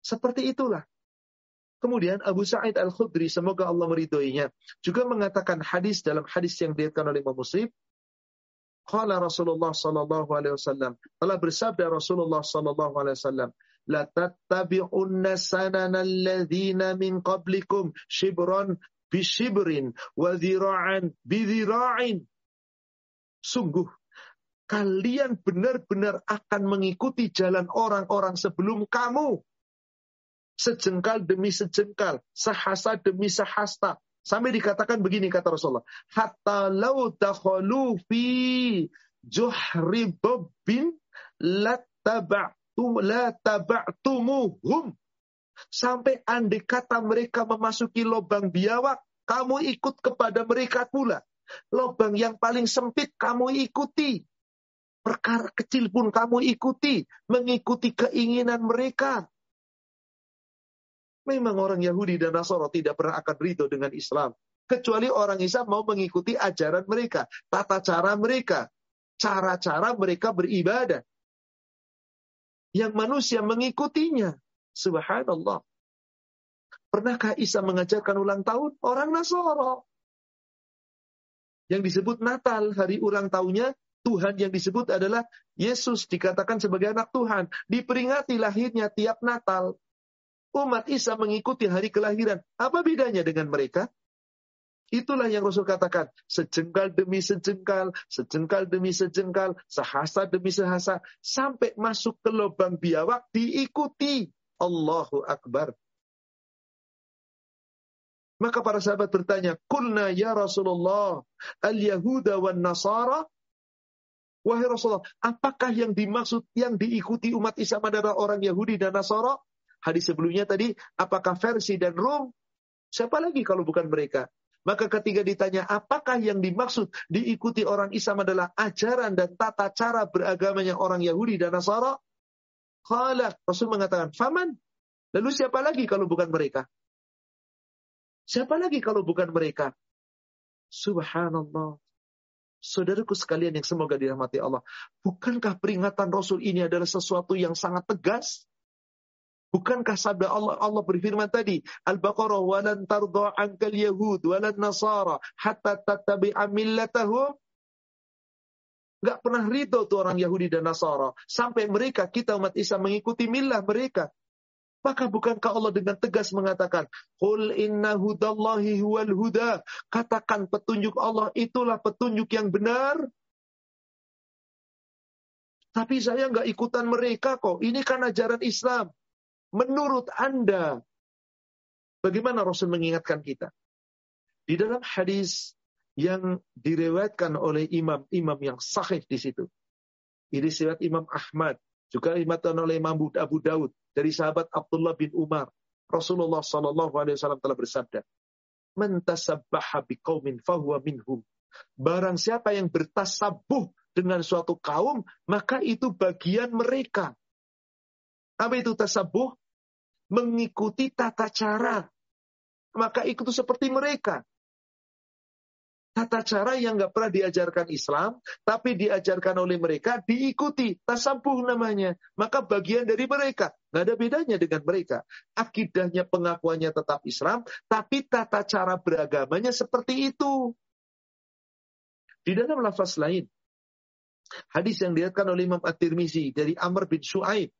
Seperti itulah. Kemudian Abu Sa'id Al-Khudri, semoga Allah meridhoinya, juga mengatakan hadis dalam hadis yang diriwayatkan oleh Imam Muslim. Qala Rasulullah sallallahu alaihi wasallam, telah bersabda Rasulullah sallallahu alaihi wasallam, la tattabi'unna sanana alladhina min qablikum shibran bi shibrin wa dhira'an bi dhira'in. Sungguh kalian benar-benar akan mengikuti jalan orang-orang sebelum kamu sejengkal demi sejengkal, sehasta demi sehasta. Sampai dikatakan begini kata Rasulullah, hatta lau dakhalu fi juhri babbin. Sampai andai kata mereka memasuki lubang biawak, kamu ikut kepada mereka pula. Lubang yang paling sempit kamu ikuti. Perkara kecil pun kamu ikuti. Mengikuti keinginan mereka. Memang orang Yahudi dan Nasara tidak pernah akan ridho dengan Islam. Kecuali orang Islam mau mengikuti ajaran mereka. Tata cara mereka. Cara-cara mereka beribadah. Yang manusia mengikutinya. Subhanallah. Pernahkah Isa mengajarkan ulang tahun? Orang Nasara. Yang disebut Natal, hari ulang tahunnya, Tuhan yang disebut adalah Yesus dikatakan sebagai anak Tuhan. Diperingati lahirnya tiap Natal. Umat Isa mengikuti hari kelahiran. Apa bedanya dengan mereka? Itulah yang Rasul katakan. Sejengkal demi sejengkal, sejengkal demi sejengkal, sehasa demi sehasa. Sampai masuk ke lubang biawak diikuti. Allahu Akbar. Maka para sahabat bertanya, Kulna ya Rasulullah, al-Yahuda wa Nasara? Wahai Rasulullah, apakah yang dimaksud, yang diikuti umat Islam adalah orang Yahudi dan Nasara? Hadis sebelumnya tadi, apakah versi dan Rom? Siapa lagi kalau bukan mereka? Maka ketika ditanya apakah yang dimaksud diikuti orang Islam adalah ajaran dan tata cara beragamanya orang Yahudi dan Nasara? Khala, Rasul mengatakan, Faman? Lalu siapa lagi kalau bukan mereka? Siapa lagi kalau bukan mereka? Subhanallah. Saudaraku sekalian yang semoga dirahmati Allah. Bukankah peringatan Rasul ini adalah sesuatu yang sangat tegas? Bukankah sabda Allah Allah berfirman tadi Al-Baqarah walan tardha ankal yahud walan nasara hatta tattabi'a millatahum Gak pernah ridho tuh orang Yahudi dan Nasara. Sampai mereka, kita umat Islam mengikuti milah mereka. Maka bukankah Allah dengan tegas mengatakan, Qul inna hudallahi huwal huda. Katakan petunjuk Allah itulah petunjuk yang benar. Tapi saya nggak ikutan mereka kok. Ini kan ajaran Islam. Menurut Anda, bagaimana Rasul mengingatkan kita? Di dalam hadis yang direwetkan oleh imam-imam yang sahih di situ. Ini riwayat Imam Ahmad, juga dimatkan oleh Imam Abu Daud dari sahabat Abdullah bin Umar. Rasulullah Shallallahu Alaihi Wasallam telah bersabda, "Mentasabbaha biqaumin fahuwa minhum." Barang siapa yang bertasabuh dengan suatu kaum, maka itu bagian mereka. Apa itu tasabuh? Mengikuti tata cara. Maka itu seperti mereka tata cara yang nggak pernah diajarkan Islam, tapi diajarkan oleh mereka, diikuti. Tasabuh namanya. Maka bagian dari mereka. Nggak ada bedanya dengan mereka. Akidahnya, pengakuannya tetap Islam, tapi tata cara beragamanya seperti itu. Di dalam lafaz lain, hadis yang dilihatkan oleh Imam At-Tirmizi dari Amr bin Shu'aib,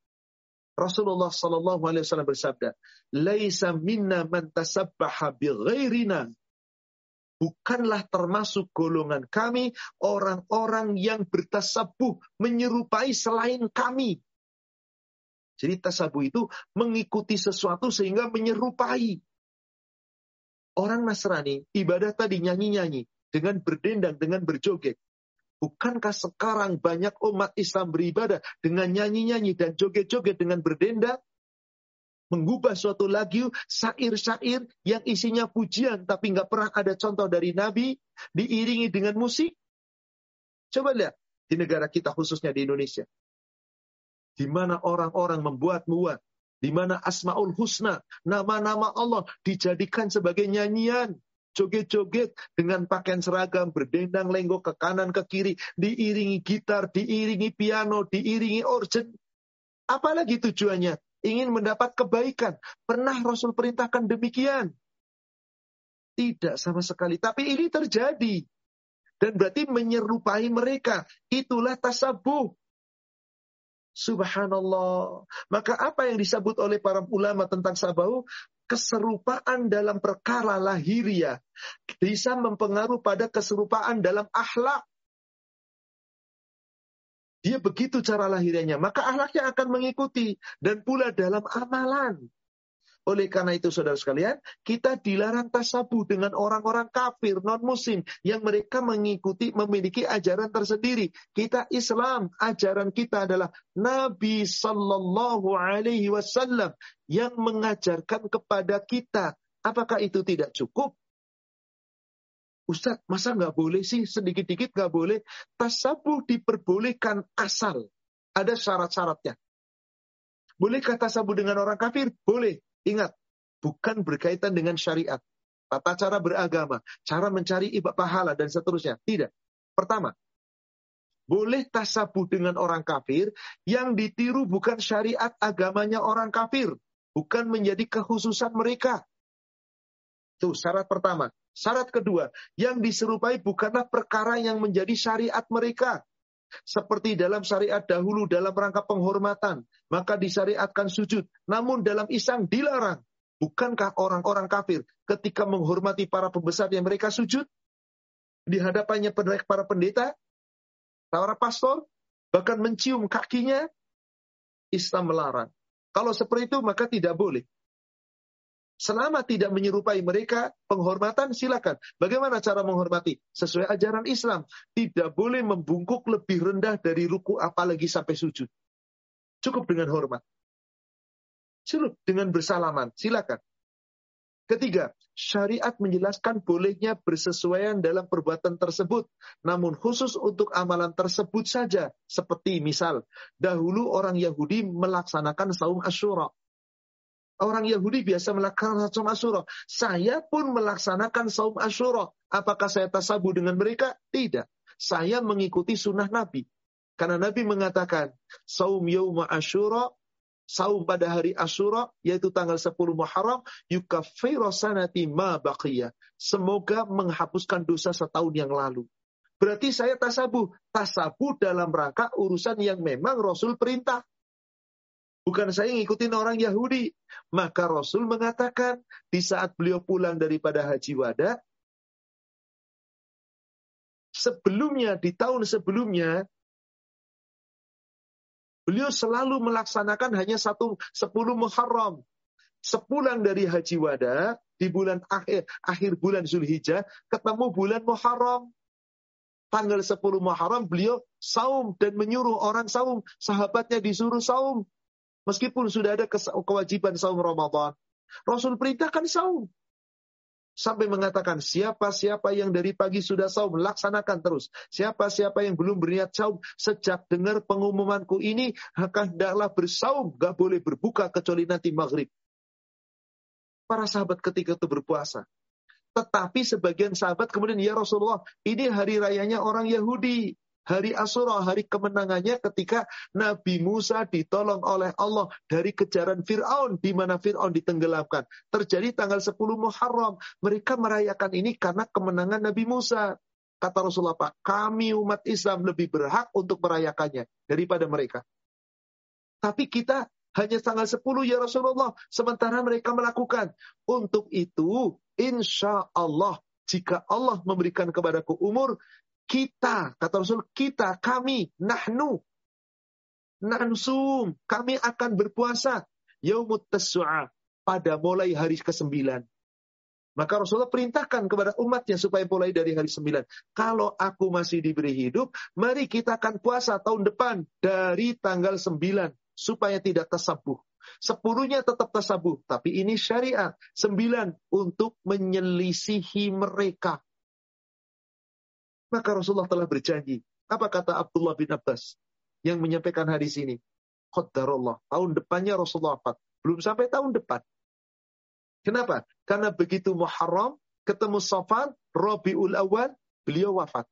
Rasulullah Sallallahu Alaihi Wasallam bersabda, "Laisa minna man tasabbaha bi ghairina bukanlah termasuk golongan kami orang-orang yang bertasabuh menyerupai selain kami. Jadi tasabuh itu mengikuti sesuatu sehingga menyerupai. Orang Nasrani ibadah tadi nyanyi-nyanyi dengan berdendang, dengan berjoget. Bukankah sekarang banyak umat Islam beribadah dengan nyanyi-nyanyi dan joget-joget dengan berdendang? mengubah suatu lagu syair-syair yang isinya pujian tapi nggak pernah ada contoh dari Nabi diiringi dengan musik. Coba lihat di negara kita khususnya di Indonesia. Di mana orang-orang membuat muat, di mana Asmaul Husna, nama-nama Allah dijadikan sebagai nyanyian, joget-joget dengan pakaian seragam, berdendang lenggok ke kanan ke kiri, diiringi gitar, diiringi piano, diiringi organ. Apalagi tujuannya? ingin mendapat kebaikan. Pernah Rasul perintahkan demikian? Tidak sama sekali. Tapi ini terjadi. Dan berarti menyerupai mereka. Itulah tasabuh. Subhanallah. Maka apa yang disebut oleh para ulama tentang sabahu? Keserupaan dalam perkara lahiriah. Bisa mempengaruhi pada keserupaan dalam akhlak. Dia begitu cara lahirnya, maka ahlaknya akan mengikuti. Dan pula dalam amalan. Oleh karena itu saudara sekalian, kita dilarang tasabuh dengan orang-orang kafir, non-muslim, yang mereka mengikuti, memiliki ajaran tersendiri. Kita Islam, ajaran kita adalah Nabi Sallallahu Alaihi Wasallam yang mengajarkan kepada kita. Apakah itu tidak cukup? Ustadz, masa nggak boleh sih sedikit-dikit nggak boleh? Tasabuh diperbolehkan asal. Ada syarat-syaratnya. Bolehkah tasabuh dengan orang kafir? Boleh. Ingat, bukan berkaitan dengan syariat. Tata cara beragama, cara mencari ibadah pahala, dan seterusnya. Tidak. Pertama, boleh tasabuh dengan orang kafir yang ditiru bukan syariat agamanya orang kafir. Bukan menjadi kekhususan mereka. Itu syarat pertama. Syarat kedua, yang diserupai bukanlah perkara yang menjadi syariat mereka. Seperti dalam syariat dahulu dalam rangka penghormatan, maka disyariatkan sujud. Namun dalam isang dilarang. Bukankah orang-orang kafir ketika menghormati para pembesar yang mereka sujud? Di hadapannya para pendeta, para pastor, bahkan mencium kakinya, Islam melarang. Kalau seperti itu maka tidak boleh. Selama tidak menyerupai mereka, penghormatan silakan. Bagaimana cara menghormati? Sesuai ajaran Islam. Tidak boleh membungkuk lebih rendah dari ruku apalagi sampai sujud. Cukup dengan hormat. Cukup dengan bersalaman. Silakan. Ketiga, syariat menjelaskan bolehnya bersesuaian dalam perbuatan tersebut. Namun khusus untuk amalan tersebut saja. Seperti misal, dahulu orang Yahudi melaksanakan saum Ashura. Orang Yahudi biasa melaksanakan saum Ashura. Saya pun melaksanakan saum Ashura. Apakah saya tasabu dengan mereka? Tidak. Saya mengikuti sunnah Nabi. Karena Nabi mengatakan, saum yawma Ashura, saum pada hari Ashura, yaitu tanggal 10 Muharram, yukaffiru sanati ma baqiyah. Semoga menghapuskan dosa setahun yang lalu. Berarti saya tasabu. Tasabu dalam rangka urusan yang memang Rasul perintah. Bukan saya ngikutin orang Yahudi. Maka Rasul mengatakan di saat beliau pulang daripada haji wada, sebelumnya, di tahun sebelumnya, beliau selalu melaksanakan hanya satu sepuluh Muharram. Sepulang dari haji wada, di bulan akhir, akhir bulan Zulhijjah, ketemu bulan Muharram. Tanggal 10 Muharram beliau saum dan menyuruh orang saum. Sahabatnya disuruh saum. Meskipun sudah ada kewajiban saum Ramadan. Rasul perintahkan saum. Sampai mengatakan, siapa-siapa yang dari pagi sudah saum, laksanakan terus. Siapa-siapa yang belum berniat saum, sejak dengar pengumumanku ini, hendaklah bersaum. Gak boleh berbuka kecuali nanti maghrib. Para sahabat ketika itu berpuasa. Tetapi sebagian sahabat kemudian, ya Rasulullah, ini hari rayanya orang Yahudi. Hari Asura, hari kemenangannya ketika Nabi Musa ditolong oleh Allah dari kejaran Fir'aun, di mana Fir'aun ditenggelamkan. Terjadi tanggal 10 Muharram. Mereka merayakan ini karena kemenangan Nabi Musa. Kata Rasulullah Pak, kami umat Islam lebih berhak untuk merayakannya daripada mereka. Tapi kita hanya tanggal 10 ya Rasulullah. Sementara mereka melakukan. Untuk itu, insya Allah, jika Allah memberikan kepadaku umur, kita, kata Rasul, kita, kami, nahnu, nansum, kami akan berpuasa. Yaumut Tasu'a, pada mulai hari ke-9. Maka Rasulullah perintahkan kepada umatnya supaya mulai dari hari 9. Kalau aku masih diberi hidup, mari kita akan puasa tahun depan dari tanggal 9. Supaya tidak tersabuh. Sepuluhnya tetap tasabuh, tapi ini syariat. Sembilan untuk menyelisihi mereka. Maka Rasulullah telah berjanji. Apa kata Abdullah bin Abbas yang menyampaikan hadis ini? Qadarullah. Tahun depannya Rasulullah wafat. Belum sampai tahun depan. Kenapa? Karena begitu Muharram, ketemu Safar, Rabiul Awal, beliau wafat.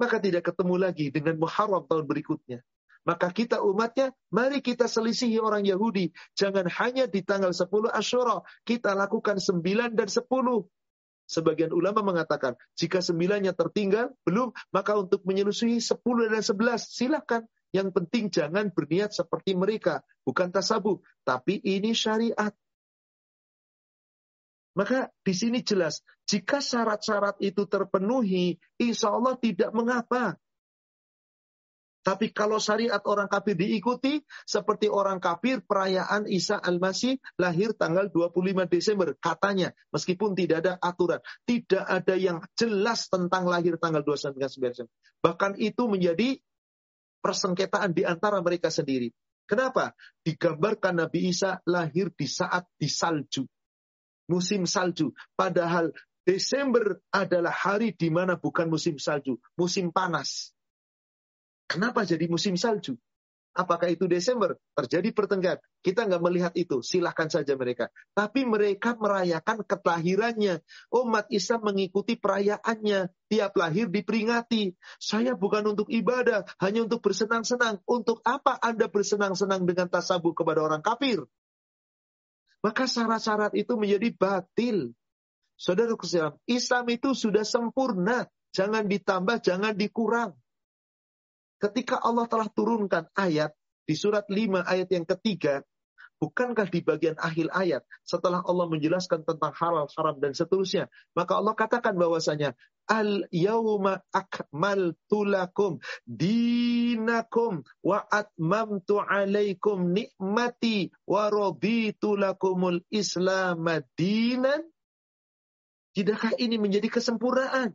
Maka tidak ketemu lagi dengan Muharram tahun berikutnya. Maka kita umatnya, mari kita selisihi orang Yahudi. Jangan hanya di tanggal 10 Ashura. Kita lakukan 9 dan 10. Sebagian ulama mengatakan, jika sembilannya tertinggal, belum, maka untuk menyelusui sepuluh dan sebelas, silakan. Yang penting jangan berniat seperti mereka. Bukan tasabuh, tapi ini syariat. Maka di sini jelas, jika syarat-syarat itu terpenuhi, insya Allah tidak mengapa. Tapi kalau syariat orang kafir diikuti, seperti orang kafir perayaan Isa Al-Masih lahir tanggal 25 Desember. Katanya, meskipun tidak ada aturan. Tidak ada yang jelas tentang lahir tanggal 29 Desember. Bahkan itu menjadi persengketaan di antara mereka sendiri. Kenapa? Digambarkan Nabi Isa lahir di saat di salju. Musim salju. Padahal Desember adalah hari di mana bukan musim salju, musim panas. Kenapa jadi musim salju? Apakah itu Desember? Terjadi pertengkaran. Kita nggak melihat itu. Silahkan saja mereka. Tapi mereka merayakan kelahirannya. Umat Islam mengikuti perayaannya. Tiap lahir diperingati. Saya bukan untuk ibadah. Hanya untuk bersenang-senang. Untuk apa Anda bersenang-senang dengan tasabuh kepada orang kafir? Maka syarat-syarat itu menjadi batil. Saudara Islam itu sudah sempurna. Jangan ditambah, jangan dikurang. Ketika Allah telah turunkan ayat di surat 5 ayat yang ketiga, bukankah di bagian akhir ayat setelah Allah menjelaskan tentang halal, haram dan seterusnya, maka Allah katakan bahwasanya al yauma akmaltu lakum dinakum wa atmamtu alaikum nikmati wa raditu lakumul islam dinan Tidakkah ini menjadi kesempurnaan?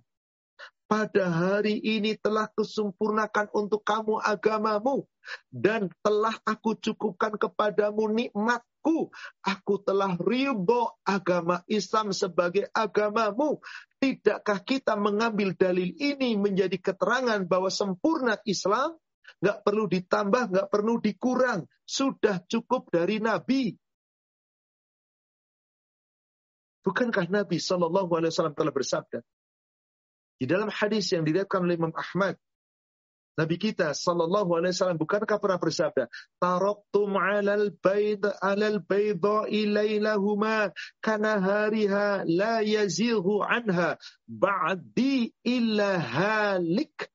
Pada hari ini telah kesempurnakan untuk kamu agamamu dan telah aku cukupkan kepadamu nikmatku. Aku telah ridho agama Islam sebagai agamamu. Tidakkah kita mengambil dalil ini menjadi keterangan bahwa sempurna Islam nggak perlu ditambah, nggak perlu dikurang, sudah cukup dari Nabi. Bukankah Nabi Shallallahu Alaihi Wasallam telah bersabda, di dalam hadis yang diriwayatkan oleh Imam Ahmad, Nabi kita sallallahu alaihi wasallam bukankah pernah bersabda, "Taraktum 'alal bayd 'alal bayda'i lailahuma kana hariha la yazighu anha ba'di illa halik."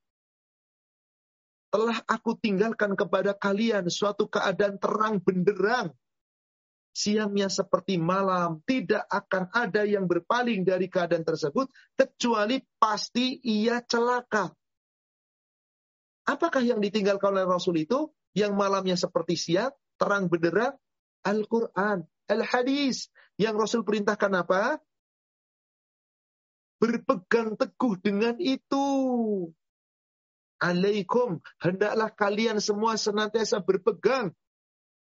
Telah aku tinggalkan kepada kalian suatu keadaan terang benderang siangnya seperti malam, tidak akan ada yang berpaling dari keadaan tersebut, kecuali pasti ia celaka. Apakah yang ditinggalkan oleh Rasul itu? Yang malamnya seperti siang, terang benderang, Al-Quran, Al-Hadis. Yang Rasul perintahkan apa? Berpegang teguh dengan itu. Alaikum, hendaklah kalian semua senantiasa berpegang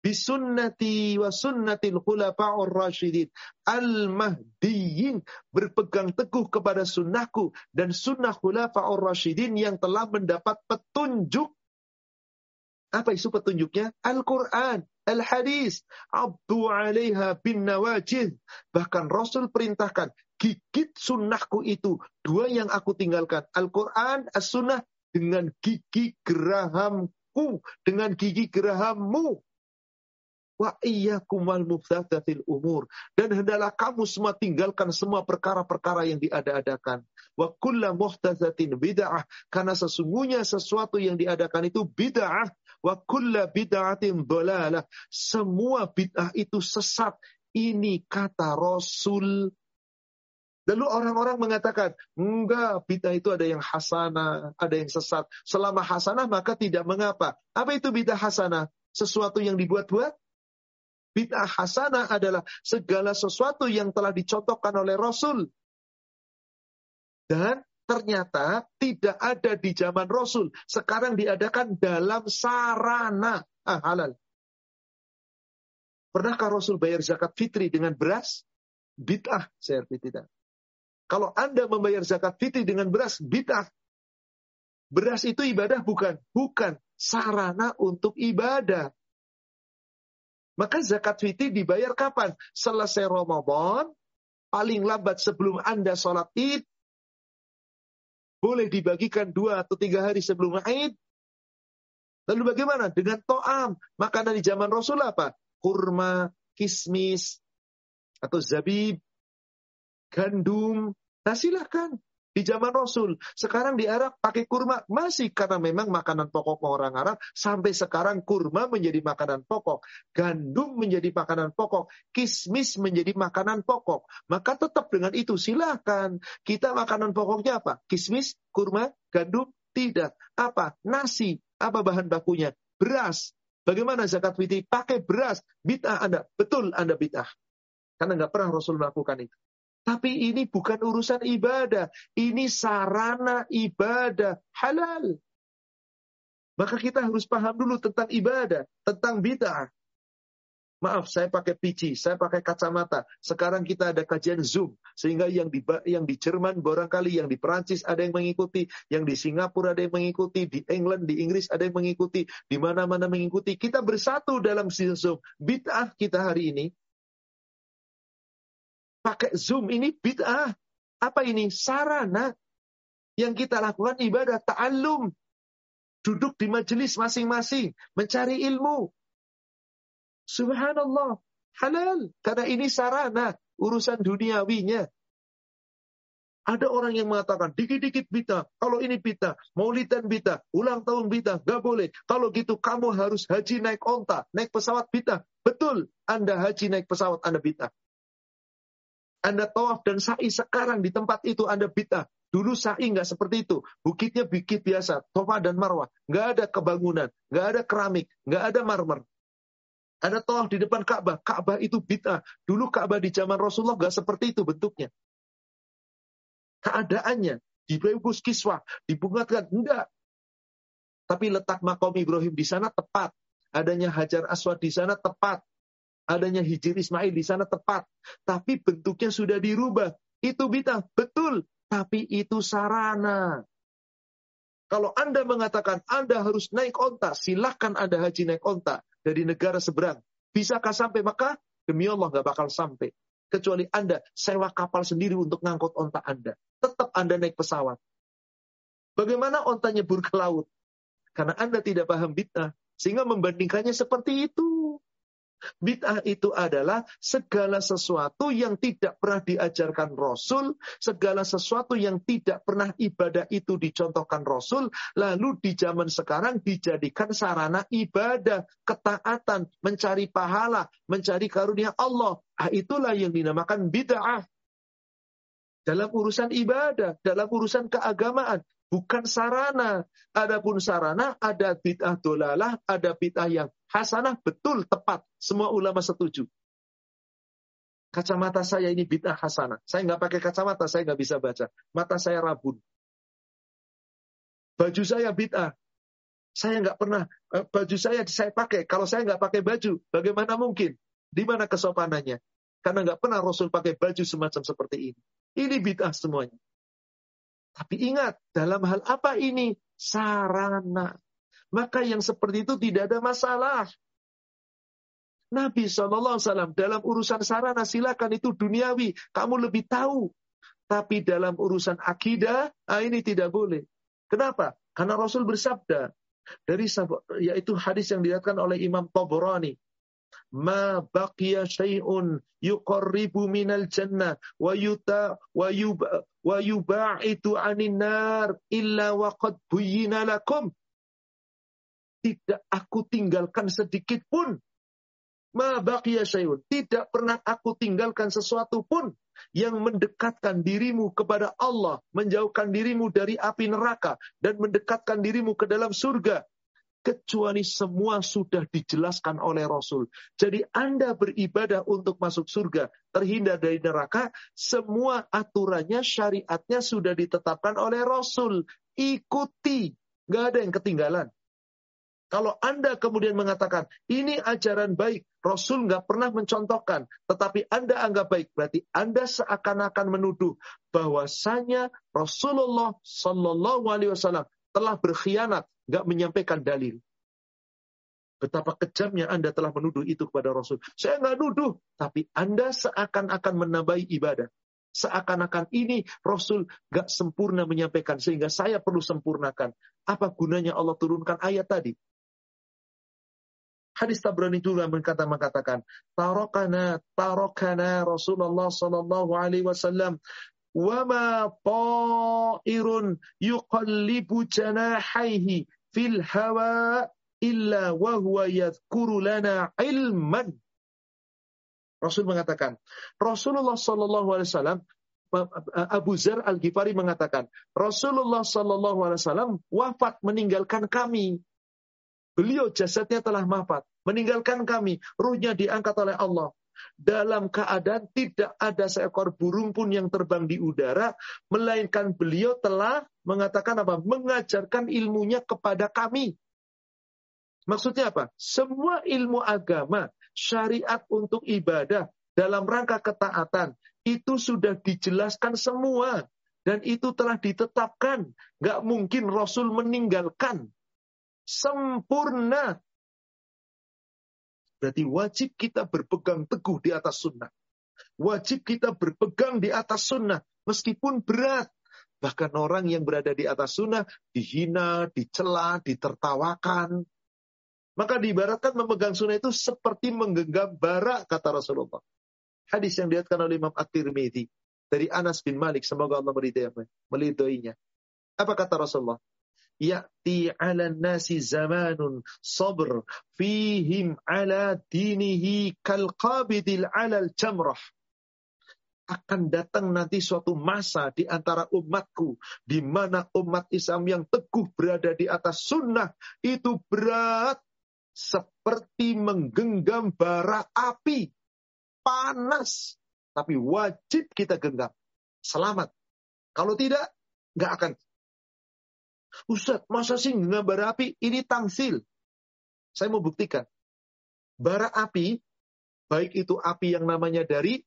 bisunnati wa sunnatil khulafa'ur rasyidin al-mahdiyyin berpegang teguh kepada sunnahku dan sunnah khulafa'ur rasyidin yang telah mendapat petunjuk. Apa isu petunjuknya? Al-Quran Al-Hadis. Abdu alaiha bin nawajid. Bahkan Rasul perintahkan gigit sunnahku itu. Dua yang aku tinggalkan. Al-Quran As-Sunnah dengan gigi gerahamku. Dengan gigi gerahammu Wa iyyakum wal umur. Dan hendaklah kamu semua tinggalkan semua perkara-perkara yang diada-adakan. Wa kullu bid'ah. Karena sesungguhnya sesuatu yang diadakan itu bid'ah. Wa kullu bid'atin dhalalah. Semua bid'ah itu sesat. Ini kata Rasul Lalu orang-orang mengatakan, enggak, bid'ah itu ada yang hasanah, ada yang sesat. Selama hasanah maka tidak mengapa. Apa itu bid'ah hasanah? Sesuatu yang dibuat-buat? Bid'ah hasanah adalah segala sesuatu yang telah dicontohkan oleh Rasul. Dan ternyata tidak ada di zaman Rasul. Sekarang diadakan dalam sarana ah, halal. Pernahkah Rasul bayar zakat fitri dengan beras? Bid'ah, saya tidak. Kalau Anda membayar zakat fitri dengan beras, bid'ah. Beras itu ibadah bukan? Bukan. Sarana untuk ibadah. Maka zakat fitri dibayar kapan? Selesai Ramadan, paling lambat sebelum Anda sholat id, boleh dibagikan dua atau tiga hari sebelum id. Lalu bagaimana? Dengan to'am. Makanan di zaman Rasul apa? Kurma, kismis, atau zabib, gandum. Nah silahkan. Di zaman Rasul. Sekarang di Arab pakai kurma. Masih karena memang makanan pokok orang Arab. Sampai sekarang kurma menjadi makanan pokok. Gandum menjadi makanan pokok. Kismis menjadi makanan pokok. Maka tetap dengan itu silahkan. Kita makanan pokoknya apa? Kismis, kurma, gandum? Tidak. Apa? Nasi. Apa bahan bakunya? Beras. Bagaimana zakat fitri? Pakai beras. Bid'ah Anda. Betul Anda bid'ah. Karena nggak pernah Rasul melakukan itu. Tapi ini bukan urusan ibadah. Ini sarana ibadah halal. Maka kita harus paham dulu tentang ibadah, tentang bid'ah. Maaf, saya pakai PC, saya pakai kacamata. Sekarang kita ada kajian Zoom, sehingga yang di yang di Jerman barangkali, yang di Perancis ada yang mengikuti, yang di Singapura ada yang mengikuti, di England, di Inggris ada yang mengikuti, di mana-mana mengikuti. Kita bersatu dalam Zoom. Bid'ah kita hari ini pakai Zoom ini bid'ah. Apa ini? Sarana yang kita lakukan ibadah ta'allum. Duduk di majelis masing-masing, mencari ilmu, Subhanallah, halal. Karena ini sarana urusan duniawinya. Ada orang yang mengatakan, dikit-dikit bita, kalau ini bita, maulidan bita, ulang tahun bita, gak boleh. Kalau gitu kamu harus haji naik onta, naik pesawat bita. Betul, Anda haji naik pesawat, Anda bita. Anda tawaf dan sa'i sekarang di tempat itu Anda bita. Dulu sa'i nggak seperti itu. Bukitnya bukit biasa, tofa dan marwah. Nggak ada kebangunan, nggak ada keramik, nggak ada marmer. Ada tawaf di depan Ka'bah. Ka'bah itu bid'ah. Dulu Ka'bah di zaman Rasulullah gak seperti itu bentuknya. Keadaannya dibungkus kiswah, dibungatkan enggak. Tapi letak makom Ibrahim di sana tepat. Adanya Hajar Aswad di sana tepat. Adanya Hijir Ismail di sana tepat. Tapi bentuknya sudah dirubah. Itu bid'ah. Betul. Tapi itu sarana. Kalau Anda mengatakan Anda harus naik onta, silahkan Anda haji naik onta dari negara seberang. Bisakah sampai maka? Demi Allah nggak bakal sampai. Kecuali Anda sewa kapal sendiri untuk ngangkut onta Anda. Tetap Anda naik pesawat. Bagaimana onta nyebur ke laut? Karena Anda tidak paham bid'ah. Sehingga membandingkannya seperti itu. Bid'ah itu adalah segala sesuatu yang tidak pernah diajarkan Rasul, segala sesuatu yang tidak pernah ibadah itu dicontohkan Rasul, lalu di zaman sekarang dijadikan sarana ibadah, ketaatan, mencari pahala, mencari karunia Allah. Ah, itulah yang dinamakan bid'ah. Dalam urusan ibadah, dalam urusan keagamaan, bukan sarana. Adapun sarana ada bid'ah dolalah, ada bid'ah yang hasanah betul tepat. Semua ulama setuju. Kacamata saya ini bid'ah hasanah. Saya nggak pakai kacamata, saya nggak bisa baca. Mata saya rabun. Baju saya bid'ah. Saya nggak pernah eh, baju saya saya pakai. Kalau saya nggak pakai baju, bagaimana mungkin? Di mana kesopanannya? Karena nggak pernah Rasul pakai baju semacam seperti ini. Ini bid'ah semuanya. Tapi ingat, dalam hal apa ini? Sarana. Maka yang seperti itu tidak ada masalah. Nabi SAW dalam urusan sarana silakan itu duniawi. Kamu lebih tahu. Tapi dalam urusan akidah, ah ini tidak boleh. Kenapa? Karena Rasul bersabda, dari yaitu hadis yang dilihatkan oleh Imam Tabrani ma baqiya syai'un yuqarribu minal jannah wa yuta wa yuba wa yuba'itu 'anil nar illa waqad buyyina lakum. Tidak aku tinggalkan sedikit pun. Ma baqiya syai'un tidak pernah aku tinggalkan sesuatu pun yang mendekatkan dirimu kepada Allah, menjauhkan dirimu dari api neraka dan mendekatkan dirimu ke dalam surga kecuali semua sudah dijelaskan oleh Rasul. Jadi Anda beribadah untuk masuk surga, terhindar dari neraka, semua aturannya, syariatnya sudah ditetapkan oleh Rasul. Ikuti, nggak ada yang ketinggalan. Kalau Anda kemudian mengatakan, ini ajaran baik, Rasul nggak pernah mencontohkan, tetapi Anda anggap baik, berarti Anda seakan-akan menuduh bahwasanya Rasulullah Shallallahu Alaihi Wasallam telah berkhianat nggak menyampaikan dalil. Betapa kejamnya Anda telah menuduh itu kepada Rasul. Saya nggak nuduh, tapi Anda seakan-akan menambahi ibadah. Seakan-akan ini Rasul nggak sempurna menyampaikan, sehingga saya perlu sempurnakan. Apa gunanya Allah turunkan ayat tadi? Hadis Tabrani juga berkata mengatakan, tarokana tarokana Rasulullah Sallallahu Alaihi Wasallam wama ta'irun yuqallibu janahaihi fil hawa illa wa huwa yadhkuru lana ilman. Rasul mengatakan, Rasulullah sallallahu alaihi wasallam Abu Zar Al-Ghifari mengatakan, Rasulullah sallallahu alaihi wasallam wafat meninggalkan kami. Beliau jasadnya telah wafat, meninggalkan kami, ruhnya diangkat oleh Allah dalam keadaan tidak ada seekor burung pun yang terbang di udara, melainkan beliau telah mengatakan apa? Mengajarkan ilmunya kepada kami. Maksudnya apa? Semua ilmu agama, syariat untuk ibadah, dalam rangka ketaatan, itu sudah dijelaskan semua. Dan itu telah ditetapkan. Gak mungkin Rasul meninggalkan. Sempurna. Berarti wajib kita berpegang teguh di atas sunnah. Wajib kita berpegang di atas sunnah. Meskipun berat. Bahkan orang yang berada di atas sunnah dihina, dicela, ditertawakan. Maka diibaratkan memegang sunnah itu seperti menggenggam bara, kata Rasulullah. Hadis yang dilihatkan oleh Imam At-Tirmidzi dari Anas bin Malik, semoga Allah meridainya. Apa kata Rasulullah? Ya'ti 'ala nasi zamanun sabr fihim 'ala dinihi kal qabidil 'ala al-jamrah akan datang nanti suatu masa di antara umatku di mana umat Islam yang teguh berada di atas sunnah itu berat seperti menggenggam bara api panas, tapi wajib kita genggam. Selamat. Kalau tidak, nggak akan. Ustaz, masa sih genggam bara api? Ini tangsil. Saya mau buktikan. Bara api, baik itu api yang namanya dari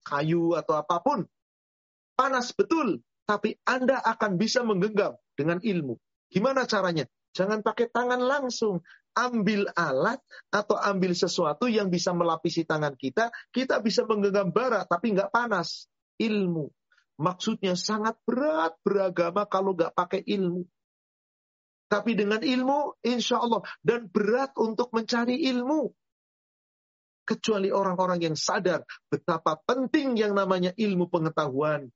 kayu atau apa pun, panas betul, tapi Anda akan bisa menggenggam dengan ilmu. Gimana caranya? Jangan pakai tangan langsung ambil alat atau ambil sesuatu yang bisa melapisi tangan kita, kita bisa menggenggam bara tapi nggak panas. Ilmu. Maksudnya sangat berat beragama kalau nggak pakai ilmu. Tapi dengan ilmu, insya Allah. Dan berat untuk mencari ilmu. Kecuali orang-orang yang sadar betapa penting yang namanya ilmu pengetahuan.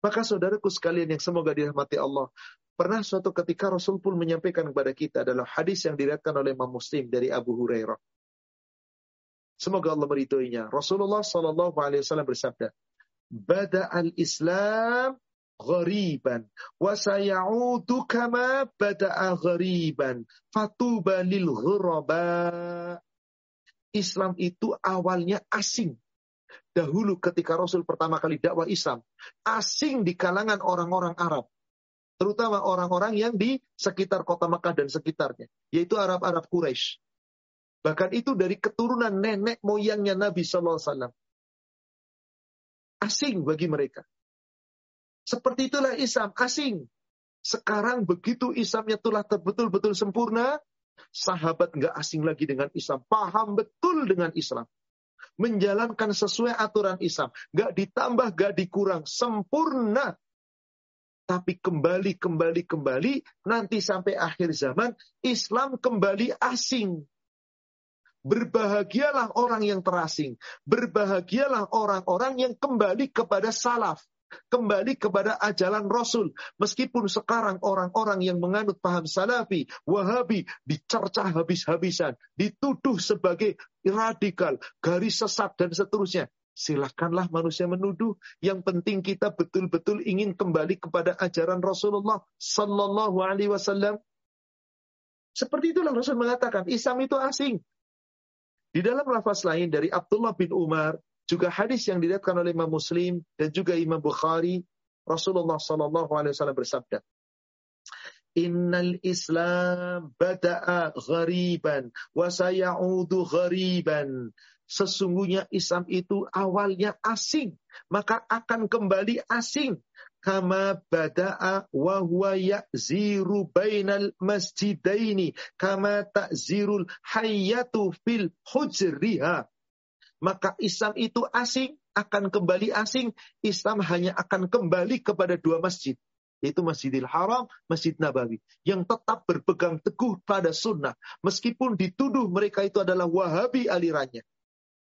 Maka saudaraku sekalian yang semoga dirahmati Allah. Pernah suatu ketika Rasul pun menyampaikan kepada kita adalah hadis yang diriatkan oleh Imam Muslim dari Abu Hurairah. Semoga Allah meridhoinya. Rasulullah Shallallahu Alaihi Wasallam bersabda, "Bada al-Islam ghariban wa sayaudu kama bada'a ghariban fatuba lil ghuraba." Islam itu awalnya asing. Dahulu ketika Rasul pertama kali dakwah Islam, asing di kalangan orang-orang Arab terutama orang-orang yang di sekitar kota Mekah dan sekitarnya, yaitu Arab-Arab Quraisy. Bahkan itu dari keturunan nenek moyangnya Nabi Sallallahu Alaihi Wasallam. Asing bagi mereka. Seperti itulah Islam, asing. Sekarang begitu Islamnya telah betul-betul sempurna, sahabat nggak asing lagi dengan Islam, paham betul dengan Islam. Menjalankan sesuai aturan Islam, nggak ditambah, nggak dikurang, sempurna tapi kembali, kembali, kembali, nanti sampai akhir zaman, Islam kembali asing. Berbahagialah orang yang terasing. Berbahagialah orang-orang yang kembali kepada salaf. Kembali kepada ajaran Rasul. Meskipun sekarang orang-orang yang menganut paham salafi, wahabi, dicercah habis-habisan. Dituduh sebagai radikal, garis sesat, dan seterusnya. Silahkanlah manusia menuduh. Yang penting kita betul-betul ingin kembali kepada ajaran Rasulullah Sallallahu Alaihi Wasallam. Seperti itulah Rasul mengatakan, Islam itu asing. Di dalam lafaz lain dari Abdullah bin Umar, juga hadis yang dilihatkan oleh Imam Muslim dan juga Imam Bukhari, Rasulullah Sallallahu Alaihi Wasallam bersabda, Innal Islam bada'a ghariban wa sayaudu ghariban sesungguhnya Islam itu awalnya asing, maka akan kembali asing. Kama bada'a wa huwa ya'ziru bainal masjidaini kama ta'zirul hayyatu fil hujriha. Maka Islam itu asing, akan kembali asing. Islam hanya akan kembali kepada dua masjid yaitu Masjidil Haram, Masjid Nabawi, yang tetap berpegang teguh pada sunnah, meskipun dituduh mereka itu adalah Wahabi alirannya.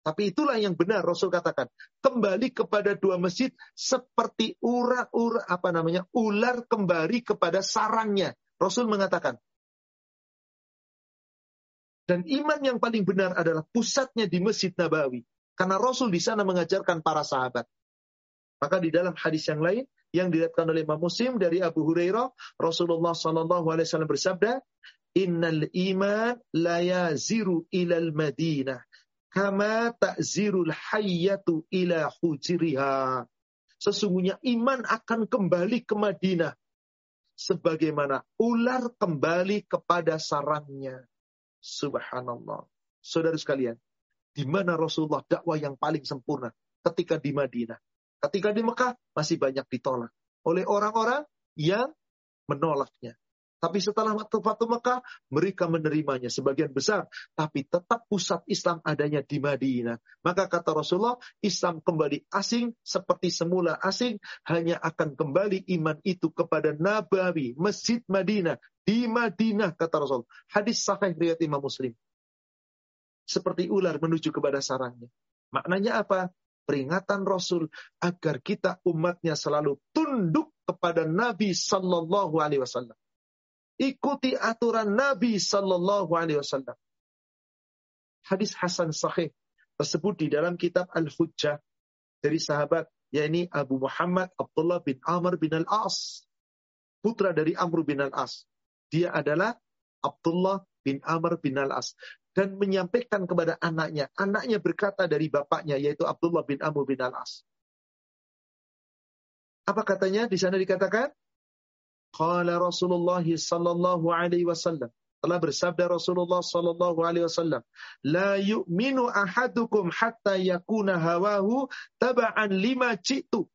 Tapi itulah yang benar Rasul katakan. Kembali kepada dua masjid seperti urat-urat apa namanya ular kembali kepada sarangnya. Rasul mengatakan. Dan iman yang paling benar adalah pusatnya di Masjid Nabawi. Karena Rasul di sana mengajarkan para sahabat. Maka di dalam hadis yang lain yang dilihatkan oleh Imam Muslim dari Abu Hurairah, Rasulullah Shallallahu Alaihi Wasallam bersabda, Innal iman la yaziru ilal Madinah kama ta'zirul hayyatu ila hujriha. Sesungguhnya iman akan kembali ke Madinah sebagaimana ular kembali kepada sarangnya. Subhanallah. Saudara sekalian, di mana Rasulullah dakwah yang paling sempurna? Ketika di Madinah. Ketika di Mekah masih banyak ditolak oleh orang-orang yang menolaknya. Tapi setelah waktu Fatu Mekah, mereka menerimanya sebagian besar. Tapi tetap pusat Islam adanya di Madinah. Maka kata Rasulullah, Islam kembali asing seperti semula asing. Hanya akan kembali iman itu kepada Nabawi, Masjid Madinah. Di Madinah, kata Rasul. Hadis sahih riwayat Imam Muslim. Seperti ular menuju kepada sarangnya. Maknanya apa? Peringatan Rasul agar kita umatnya selalu tunduk kepada Nabi Sallallahu Alaihi Wasallam Ikuti aturan Nabi Sallallahu Alaihi Wasallam. Hadis Hasan Sahih tersebut di dalam kitab Al-Hujjah dari sahabat yakni Abu Muhammad Abdullah bin Amr bin Al-As putra dari Amr bin Al-As dia adalah Abdullah bin Amr bin Al-As. Dan menyampaikan kepada anaknya. Anaknya berkata dari bapaknya yaitu Abdullah bin Amr bin Al-As. Apa katanya? Di sana dikatakan Qala Rasulullah sallallahu alaihi wasallam. Telah bersabda Rasulullah sallallahu alaihi wasallam, "La yu'minu ahadukum hatta yakuna hawahu taba'an lima jitu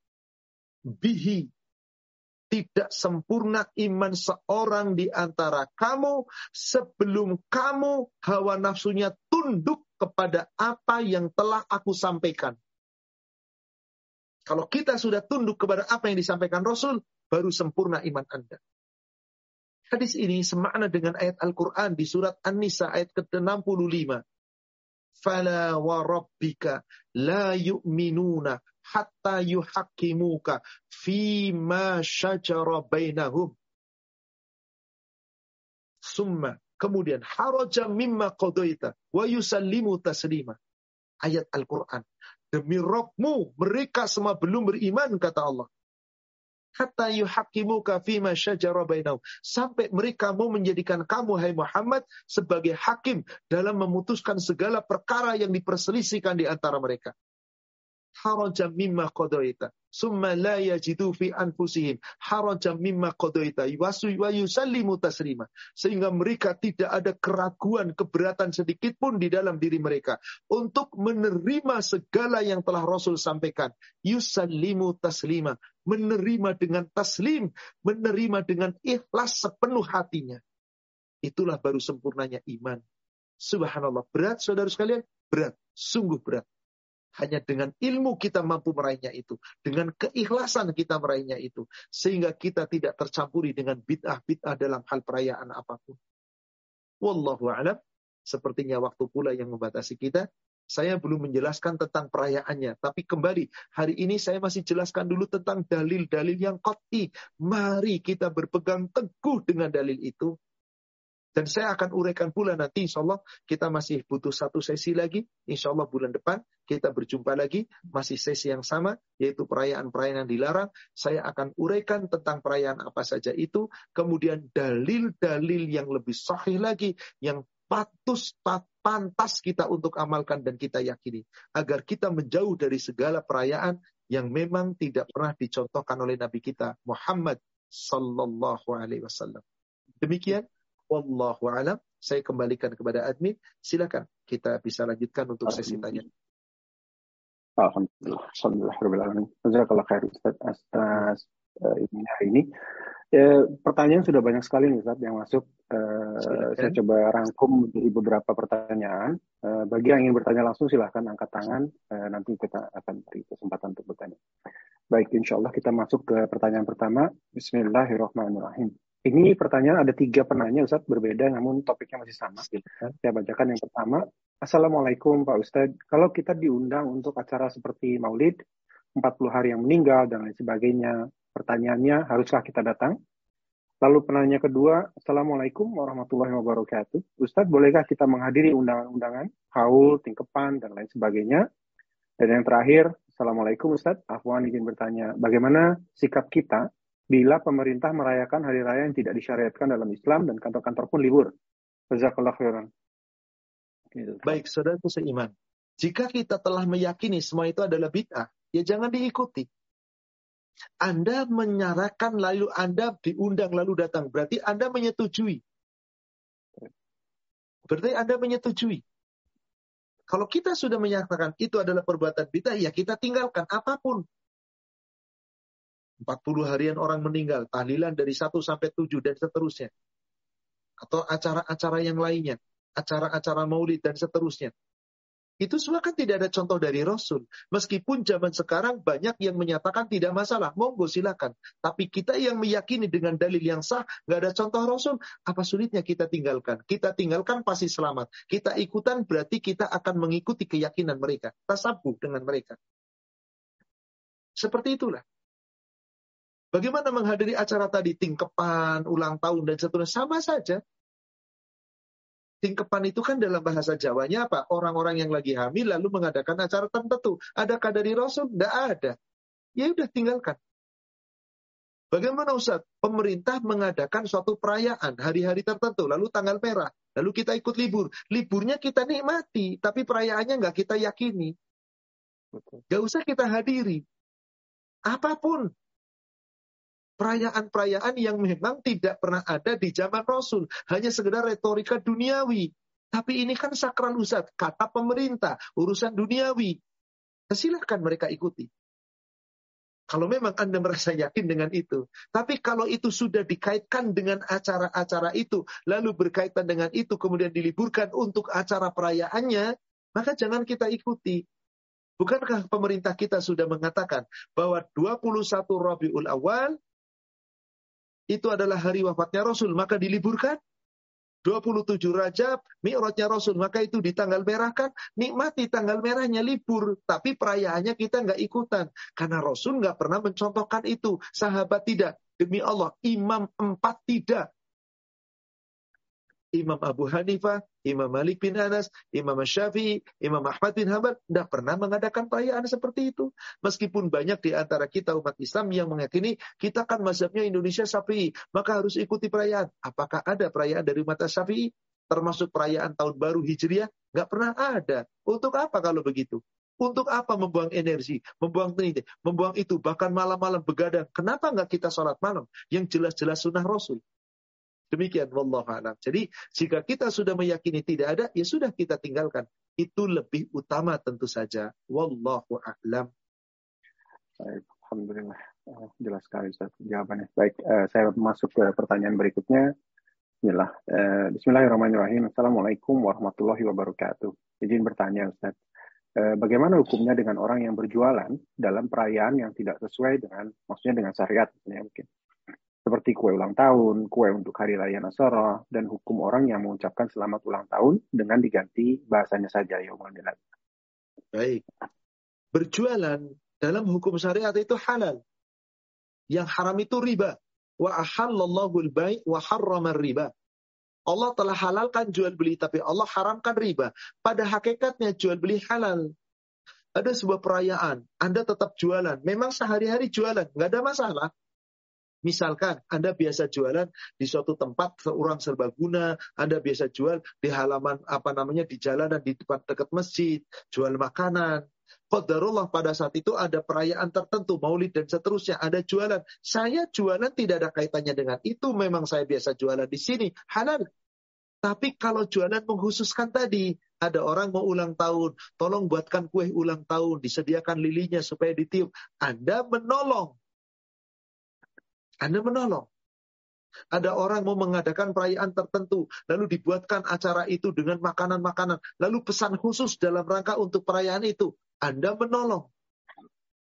bihi." Tidak sempurna iman seorang di antara kamu sebelum kamu hawa nafsunya tunduk kepada apa yang telah aku sampaikan. Kalau kita sudah tunduk kepada apa yang disampaikan Rasul, baru sempurna iman Anda. Hadis ini semakna dengan ayat Al-Quran di surat An-Nisa ayat ke-65. Fala wa rabbika la yu'minuna hatta yuhakimuka ma syajara bainahum. Summa. Kemudian haraja mimma qadaita wa yusallimu taslima. Ayat Al-Quran. Demi Rabbmu, mereka semua belum beriman, kata Allah hatta yuhakimuka fima syajara bainahum sampai mereka mau menjadikan kamu hai Muhammad sebagai hakim dalam memutuskan segala perkara yang diperselisihkan di antara mereka harajan mimma qadaita summa la yajidu fi anfusihim harajan mimma qadaita wasu wa yusallimu taslima. Sehingga mereka tidak ada keraguan keberatan sedikit pun di dalam diri mereka untuk menerima segala yang telah Rasul sampaikan. Yusallimu taslima. Menerima dengan taslim menerima dengan ikhlas sepenuh hatinya. Itulah baru sempurnanya iman. Subhanallah. Berat saudara sekalian? Berat. Sungguh berat hanya dengan ilmu kita mampu meraihnya itu. Dengan keikhlasan kita meraihnya itu. Sehingga kita tidak tercampuri dengan bid'ah-bid'ah dalam hal perayaan apa pun. Wallahu a'lam. Sepertinya waktu pula yang membatasi kita. Saya belum menjelaskan tentang perayaannya. Tapi kembali, hari ini saya masih jelaskan dulu tentang dalil-dalil yang koti. Mari kita berpegang teguh dengan dalil itu. Dan saya akan uraikan pula nanti insya Allah kita masih butuh satu sesi lagi. Insya Allah bulan depan kita berjumpa lagi. Masih sesi yang sama yaitu perayaan-perayaan yang dilarang. Saya akan uraikan tentang perayaan apa saja itu. Kemudian dalil-dalil yang lebih sahih lagi. Yang patus, pantas kita untuk amalkan dan kita yakini. Agar kita menjauh dari segala perayaan yang memang tidak pernah dicontohkan oleh Nabi kita Muhammad Sallallahu Alaihi Wasallam. Demikian Wallahu alam. Saya kembalikan kepada admin. Silakan kita bisa lanjutkan untuk sesi tanya. Alhamdulillah. Alhamdulillah. Jazakallah khair Ustaz atas uh, hari ini. Eh, pertanyaan sudah banyak sekali nih Ustaz yang masuk. Eh, saya coba rangkum di beberapa pertanyaan. Eh, bagi yang ingin bertanya langsung silahkan angkat tangan. Eh, nanti kita akan beri kesempatan untuk bertanya. Baik, insya Allah kita masuk ke pertanyaan pertama. Bismillahirrahmanirrahim. Ini pertanyaan ada tiga penanya Ustaz berbeda namun topiknya masih sama. Saya bacakan yang pertama. Assalamualaikum Pak Ustadz. Kalau kita diundang untuk acara seperti Maulid, 40 hari yang meninggal dan lain sebagainya, pertanyaannya haruskah kita datang? Lalu penanya kedua, Assalamualaikum warahmatullahi wabarakatuh. Ustadz, bolehkah kita menghadiri undangan-undangan, haul, tingkepan, dan lain sebagainya? Dan yang terakhir, Assalamualaikum Ustadz, Afwan ingin bertanya, bagaimana sikap kita bila pemerintah merayakan hari raya yang tidak disyariatkan dalam Islam dan kantor-kantor pun libur. Jazakallah khairan. Gitu. Baik, saudara seiman. Jika kita telah meyakini semua itu adalah bid'ah, ya jangan diikuti. Anda menyarakan lalu Anda diundang lalu datang. Berarti Anda menyetujui. Berarti Anda menyetujui. Kalau kita sudah menyatakan itu adalah perbuatan bid'ah, ya kita tinggalkan apa pun. 40 harian orang meninggal, tahlilan dari 1 sampai 7 dan seterusnya. Atau acara-acara yang lainnya, acara-acara maulid dan seterusnya. Itu semua kan tidak ada contoh dari Rasul. Meskipun zaman sekarang banyak yang menyatakan tidak masalah. Monggo silakan. Tapi kita yang meyakini dengan dalil yang sah, nggak ada contoh Rasul, apa sulitnya kita tinggalkan? Kita tinggalkan pasti selamat. Kita ikutan berarti kita akan mengikuti keyakinan mereka. Tasabuh dengan mereka. Seperti itulah. Bagaimana menghadiri acara tadi, tingkepan, ulang tahun, dan seterusnya. Sama saja. Tingkepan itu kan dalam bahasa Jawanya apa? Orang-orang yang lagi hamil lalu mengadakan acara tertentu. Adakah dari Rasul? Tidak ada. Ya udah tinggalkan. Bagaimana Ustaz? Pemerintah mengadakan suatu perayaan hari-hari tertentu, lalu tanggal merah, lalu kita ikut libur. Liburnya kita nikmati, tapi perayaannya nggak kita yakini. Gak usah kita hadiri. Apa pun perayaan-perayaan yang memang tidak pernah ada di zaman Rasul. Hanya sekedar retorika duniawi. Tapi ini kan sakral Ustaz, kata pemerintah, urusan duniawi. Silahkan mereka ikuti. Kalau memang Anda merasa yakin dengan itu. Tapi kalau itu sudah dikaitkan dengan acara-acara itu, lalu berkaitan dengan itu, kemudian diliburkan untuk acara perayaannya, maka jangan kita ikuti. Bukankah pemerintah kita sudah mengatakan bahwa 21 Rabiul Awal itu adalah hari wafatnya Rasul, maka diliburkan. 27 Rajab, Mi'rajnya Rasul, maka itu di tanggal merah kan, nikmati tanggal merahnya libur, tapi perayaannya kita nggak ikutan. Karena Rasul nggak pernah mencontohkan itu. Sahabat tidak. Demi Allah, imam empat tidak. Imam Abu Hanifah, Imam Malik bin Anas, Imam Syafi'i, Imam Ahmad bin Hanbal tidak pernah mengadakan perayaan seperti itu. Meskipun banyak di antara kita umat Islam yang meyakini kita kan mazhabnya Indonesia Syafi'i, maka harus ikuti perayaan. Apakah ada perayaan dari umat Syafi'i? Termasuk perayaan tahun baru Hijriah? Nggak pernah ada. Untuk apa kalau begitu? Untuk apa membuang energi, membuang tenaga, membuang itu, bahkan malam-malam begadang. Kenapa nggak kita sholat malam? Yang jelas-jelas sunnah Rasul. Demikian wallahu a'lam. Jadi jika kita sudah meyakini tidak ada, ya sudah kita tinggalkan. Itu lebih utama tentu saja. Wallahu a'lam. Baik, alhamdulillah. Uh, jelas sekali Ustaz jawabannya. Baik, uh, saya masuk ke pertanyaan berikutnya. Bismillah. Uh, Bismillahirrahmanirrahim. Assalamualaikum warahmatullahi wabarakatuh. Izin bertanya Ustaz. Bagaimana hukumnya dengan orang yang berjualan dalam perayaan yang tidak sesuai dengan, maksudnya dengan syariat, misalnya mungkin seperti kue ulang tahun, kue untuk hari raya Nasara, dan hukum orang yang mengucapkan selamat ulang tahun dengan diganti bahasanya saja ya Milad. Baik. Berjualan dalam hukum syariat itu halal. Yang haram itu riba. Wa ahallallahu al-bai' wa harrama riba. Allah telah halalkan jual beli tapi Allah haramkan riba. Pada hakikatnya jual beli halal. Ada sebuah perayaan, Anda tetap jualan. Memang sehari-hari jualan, nggak ada masalah. Misalkan Anda biasa jualan di suatu tempat seorang serbaguna, Anda biasa jual di halaman apa namanya di jalanan di depan dekat masjid, jual makanan. Qadarullah pada saat itu ada perayaan tertentu, maulid dan seterusnya, ada jualan. Saya jualan tidak ada kaitannya dengan itu, memang saya biasa jualan di sini, halal. Tapi kalau jualan mengkhususkan tadi, ada orang mau ulang tahun, tolong buatkan kue ulang tahun, disediakan lilinya supaya ditiup. Anda menolong anda menolong. Ada orang mau mengadakan perayaan tertentu, lalu dibuatkan acara itu dengan makanan-makanan, lalu pesan khusus dalam rangka untuk perayaan itu. Anda menolong.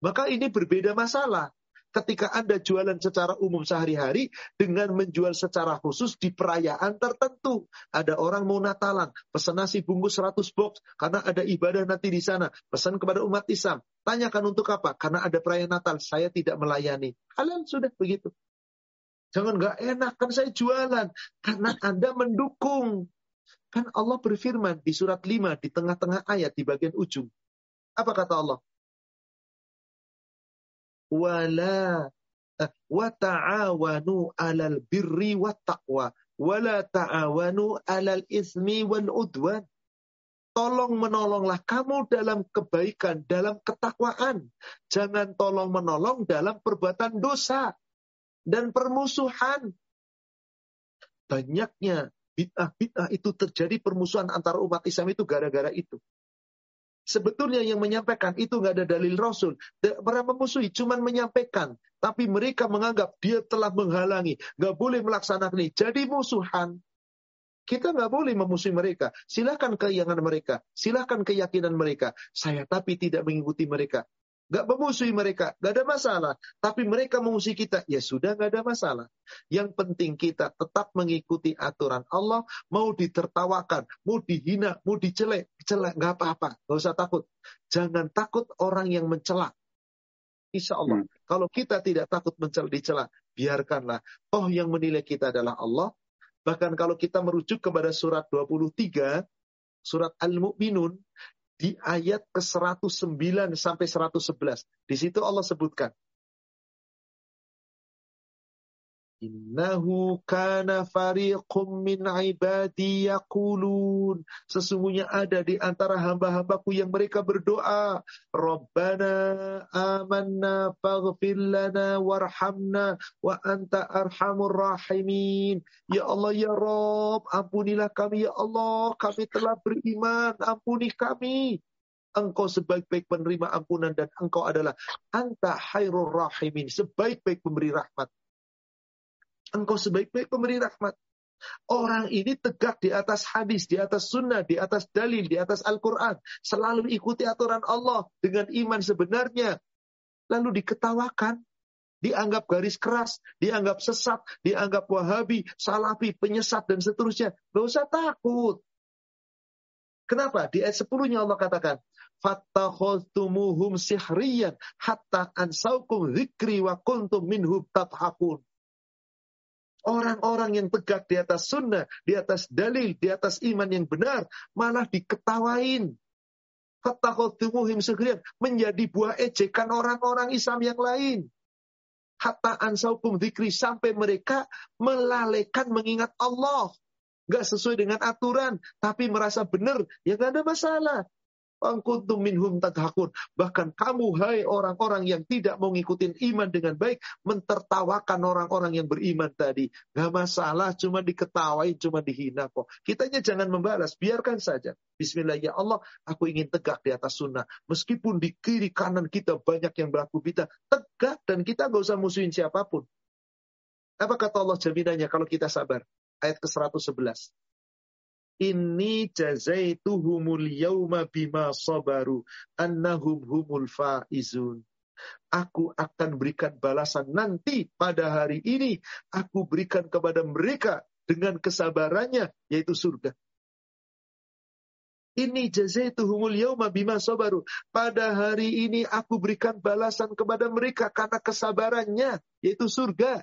Maka ini berbeda masalah. Ketika Anda jualan secara umum sehari-hari dengan menjual secara khusus di perayaan tertentu. Ada orang mau Natalan, pesan nasi bungkus 100 box karena ada ibadah nanti di sana. Pesan kepada umat Islam. Tanyakan untuk apa? Karena ada perayaan Natal, saya tidak melayani. Halal sudah begitu. Jangan nggak enak, kan saya jualan. Karena Anda mendukung. Kan Allah berfirman di surat 5, di tengah-tengah ayat, di bagian ujung. Apa kata Allah? Wala eh, wa ta'awanu alal birri wa taqwa wala ta'awanu alal ismi wal udwan tolong menolonglah kamu dalam kebaikan, dalam ketakwaan. Jangan tolong menolong dalam perbuatan dosa dan permusuhan. Banyaknya bid'ah-bid'ah itu terjadi permusuhan antara umat Islam itu gara-gara itu. Sebetulnya yang menyampaikan itu nggak ada dalil Rasul. Para memusuhi cuma menyampaikan. Tapi mereka menganggap dia telah menghalangi. Nggak boleh melaksanakan ini. Jadi musuhan. Kita nggak boleh memusuhi mereka. Silahkan keyakinan mereka. Silahkan keyakinan mereka. Saya tapi tidak mengikuti mereka. Gak memusuhi mereka, gak ada masalah. Tapi mereka memusuhi kita, ya sudah gak ada masalah. Yang penting kita tetap mengikuti aturan Allah, mau ditertawakan, mau dihina, mau dicelek, celek, gak apa-apa, gak usah takut. Jangan takut orang yang mencela. Insya Allah, hmm. kalau kita tidak takut mencela, dicela, biarkanlah. Toh yang menilai kita adalah Allah. Bahkan kalau kita merujuk kepada surat 23, surat Al-Mu'minun, di ayat ke-109 sampai 111. Di situ Allah sebutkan, Innahu kana fariqum min ibadi yaqulun. Sesungguhnya ada di antara hamba-hambaku yang mereka berdoa. Rabbana amanna faghfir lana warhamna wa anta arhamur rahimin. Ya Allah ya Rabb, ampunilah kami ya Allah. Kami telah beriman, ampuni kami. Engkau sebaik-baik penerima ampunan dan engkau adalah anta khairur rahimin. Sebaik-baik pemberi rahmat. Engkau sebaik-baik pemberi rahmat. Orang ini tegak di atas hadis, di atas sunnah, di atas dalil, di atas Al-Quran. Selalu ikuti aturan Allah dengan iman sebenarnya. Lalu diketawakan, dianggap garis keras, dianggap sesat, dianggap wahabi, salafi, penyesat, dan seterusnya. Gak usah takut. Kenapa? Di ayat 10-nya Allah katakan, Fattakhultumuhum sihriyan hatta ansaukum zikri wa kuntum minhum tathakun. Orang-orang yang tegak di atas sunnah, di atas dalil, di atas iman yang benar, malah diketawain. Segerian menjadi buah ejekan orang-orang Islam yang lain. Hatta ansaukum dikri sampai mereka melalaikan mengingat Allah. Gak sesuai dengan aturan, tapi merasa benar, ya gak ada masalah. Angkuntum minhum tadhakun. Bahkan kamu, hai orang-orang yang tidak mau ngikutin iman dengan baik, mentertawakan orang-orang yang beriman tadi. Gak masalah, cuma diketawain, cuma dihina kok. Kitanya jangan membalas, biarkan saja. Bismillah, ya Allah, aku ingin tegak di atas sunnah. Meskipun di kiri kanan kita banyak yang berlaku kita, tegak dan kita gak usah musuhin siapa pun. Apa kata Allah jaminannya kalau kita sabar? Ayat ke-111. Inni jazaituhumul yawma bima sabaru annahum humul faizun. Aku akan berikan balasan nanti pada hari ini. Aku berikan kepada mereka dengan kesabarannya, yaitu surga. Ini jazaituhumul yawma bima sabaru. Pada hari ini aku berikan balasan kepada mereka karena kesabarannya, yaitu surga.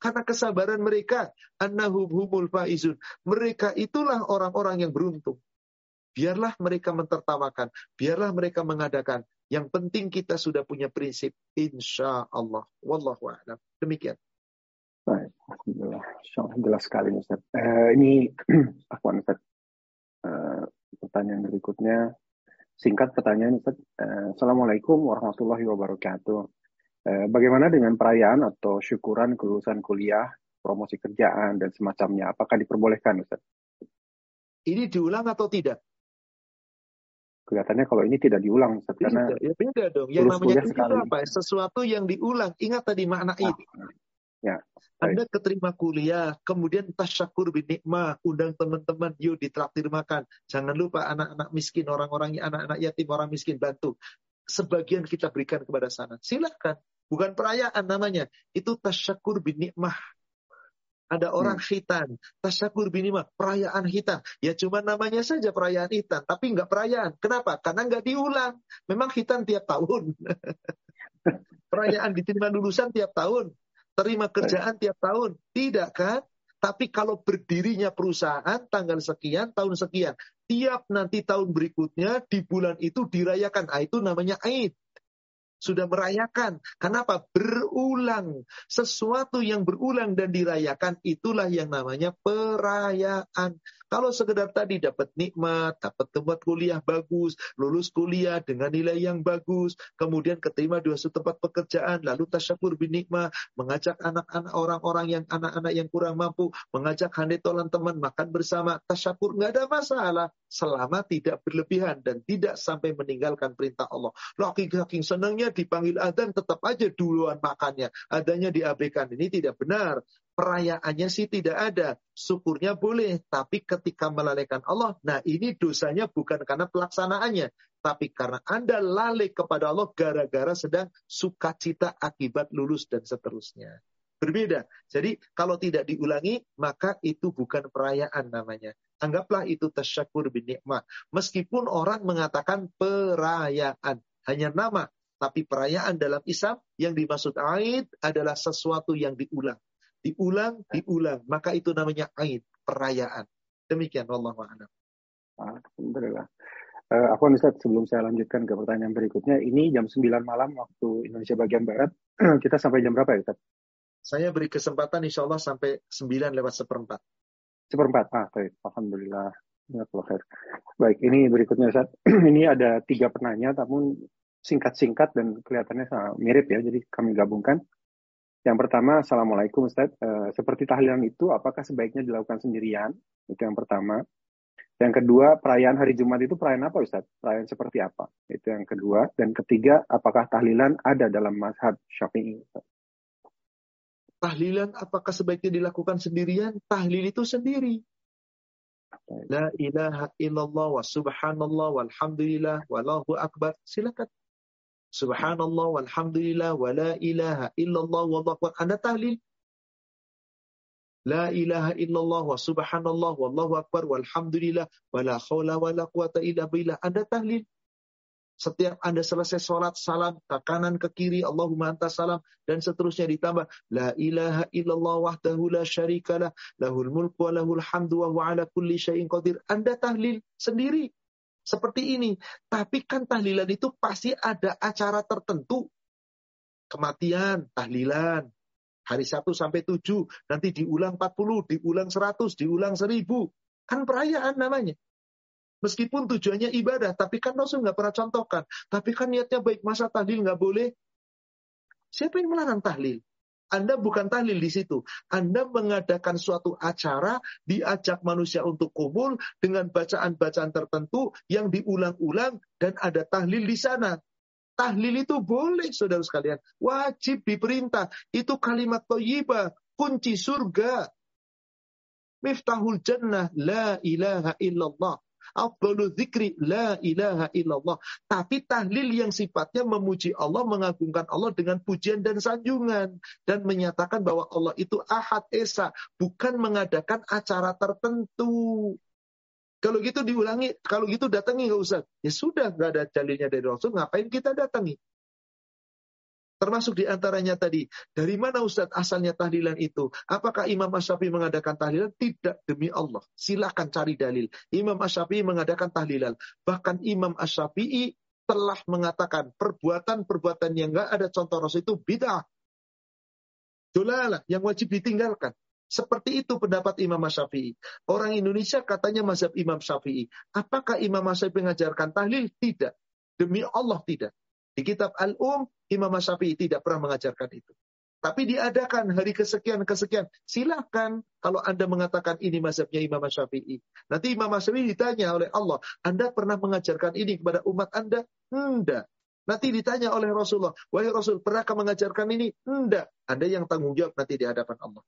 Karena kesabaran mereka, annahum humul faizun. Mereka itulah orang-orang yang beruntung. Biarlah mereka mentertawakan, biarlah mereka mengadakan. Yang penting kita sudah punya prinsip, insya Allah. Wallahu a'lam. Demikian. Baik, Alhamdulillah. Jelas sekali, Ustaz. Uh, ini, apa Ustaz? Uh, pertanyaan berikutnya. Singkat pertanyaan, Ustaz. Uh, Assalamualaikum warahmatullahi wabarakatuh. Eh, bagaimana dengan perayaan atau syukuran kelulusan kuliah, promosi kerjaan, dan semacamnya? Apakah diperbolehkan, Ustaz? Ini diulang atau tidak? Kelihatannya kalau ini tidak diulang, Ustaz. Karena ya beda dong. Yang namanya itu apa? Sesuatu yang diulang. Ingat tadi makna nah, itu. Ya, Anda keterima kuliah, kemudian tasyakur bin nikmah, undang teman-teman, yuk ditraktir makan. Jangan lupa anak-anak miskin, orang-orang anak-anak yatim, orang miskin bantu sebagian kita berikan kepada sana. Silakan. Bukan perayaan namanya. Itu tasyakur bin nikmah. Ada orang hmm. khitan. Tasyakur bin nikmah. Perayaan hitam. Ya cuma namanya saja perayaan hitam. Tapi nggak perayaan. Kenapa? Karena nggak diulang. Memang hitam tiap tahun. perayaan diterima lulusan tiap tahun. Terima kerjaan tiap tahun. Tidak kan? Tapi kalau berdirinya perusahaan tanggal sekian, tahun sekian. Tiap nanti tahun berikutnya di bulan itu dirayakan. Ah, itu namanya Aid. Sudah merayakan. Kenapa? Berulang. Sesuatu yang berulang dan dirayakan itulah yang namanya perayaan. Kalau sekedar tadi dapat nikmat, dapat tempat kuliah bagus, lulus kuliah dengan nilai yang bagus, kemudian keterima di suatu tempat pekerjaan, lalu tasyakur bin nikmat, mengajak anak-anak orang-orang yang anak-anak yang kurang mampu, mengajak hanetolan teman makan bersama, tasyakur nggak ada masalah selama tidak berlebihan dan tidak sampai meninggalkan perintah Allah. Laki-laki senangnya dipanggil adzan tetap aja duluan makannya, adanya diabaikan. Ini tidak benar perayaannya sih tidak ada. Syukurnya boleh, tapi ketika melalaikan Allah, nah ini dosanya bukan karena pelaksanaannya, tapi karena Anda lalai kepada Allah gara-gara sedang sukacita akibat lulus dan seterusnya. Berbeda. Jadi kalau tidak diulangi, maka itu bukan perayaan namanya. Anggaplah itu tasyakur bin nikmat. Meskipun orang mengatakan perayaan, hanya nama, tapi perayaan dalam Islam yang dimaksud Aid adalah sesuatu yang diulang diulang, diulang. Maka itu namanya Aid, perayaan. Demikian Allah a'lam. Alhamdulillah. Uh, aku Ustaz, sebelum saya lanjutkan ke pertanyaan berikutnya, ini jam 9 malam waktu Indonesia bagian Barat, kita sampai jam berapa ya Ustaz? Saya beri kesempatan insya Allah sampai 9 lewat seperempat. Seperempat, ah baik. Alhamdulillah. Baik, ini berikutnya Ustaz. ini ada tiga penanya, namun singkat-singkat dan kelihatannya sangat mirip ya, jadi kami gabungkan. Yang pertama, Assalamualaikum Ustaz. E, seperti tahlilan itu, apakah sebaiknya dilakukan sendirian? Itu yang pertama. Yang kedua, perayaan hari Jumat itu perayaan apa Ustaz? Perayaan seperti apa? Itu yang kedua. Dan ketiga, apakah tahlilan ada dalam mazhab Syafi'i? Tahlilan apakah sebaiknya dilakukan sendirian? Tahlil itu sendiri. La ilaha illallah wa subhanallah walhamdulillah wallahu akbar. Silakan. Subhanallah walhamdulillah wa la ilaha illallah wallahu akbar. Anda tahlil. La ilaha illallah wa subhanallah wallahu akbar walhamdulillah wa la khawla wa la quwata illa billah. Anda tahlil. Setiap Anda selesai sholat, salam ke kanan, ke kiri, Allahumma anta salam, dan seterusnya ditambah. La ilaha illallah wahdahu la syarikalah, lahul mulku wa lahul hamdu wa ala kulli syai'in qadir. Anda tahlil sendiri seperti ini. Tapi kan tahlilan itu pasti ada acara tertentu. Kematian, tahlilan. Hari Sabtu sampai 7, nanti diulang 40, diulang 100, diulang 1000. Kan perayaan namanya. Meskipun tujuannya ibadah, tapi kan Rasul nggak pernah contohkan. Tapi kan niatnya baik, masa tahlil nggak boleh? Siapa yang melarang tahlil? Anda bukan tahlil di situ. Anda mengadakan suatu acara, diajak manusia untuk kumpul dengan bacaan-bacaan tertentu yang diulang-ulang dan ada tahlil di sana. Tahlil itu boleh, saudara sekalian. Wajib diperintah. Itu kalimat toyibah, kunci surga. Miftahul jannah, la ilaha illallah. Afdalu zikri la ilaha illallah. Tapi tahlil yang sifatnya memuji Allah, mengagungkan Allah dengan pujian dan sanjungan. Dan menyatakan bahwa Allah itu ahad esa. Bukan mengadakan acara tertentu. Kalau gitu diulangi, kalau gitu datangi nggak usah. Ya sudah, nggak ada dalilnya dari Rasul, ngapain kita datangi? Termasuk di antaranya tadi, dari mana Ustadz asalnya tahlilan itu? Apakah Imam Asyafi'i mengadakan tahlilan? Tidak demi Allah. Silakan cari dalil. Imam Asyafi'i mengadakan tahlilan. Bahkan Imam Asyafi'i telah mengatakan perbuatan-perbuatan yang enggak ada contoh Rasul itu bid'ah. Dolalah yang wajib ditinggalkan. Seperti itu pendapat Imam Syafi'i. Orang Indonesia katanya mazhab Imam Syafi'i. Apakah Imam Syafi'i mengajarkan tahlil? Tidak. Demi Allah tidak. Di kitab Al-Um, Imam Syafi'i tidak pernah mengajarkan itu. Tapi diadakan hari kesekian-kesekian. Silahkan kalau Anda mengatakan ini mazhabnya Imam Syafi'i. Nanti Imam Syafi'i ditanya oleh Allah, Anda pernah mengajarkan ini kepada umat Anda? Tidak. Nanti ditanya oleh Rasulullah, wahai Rasul, pernahkah mengajarkan ini? Tidak. Anda yang tanggung jawab nanti di hadapan Allah.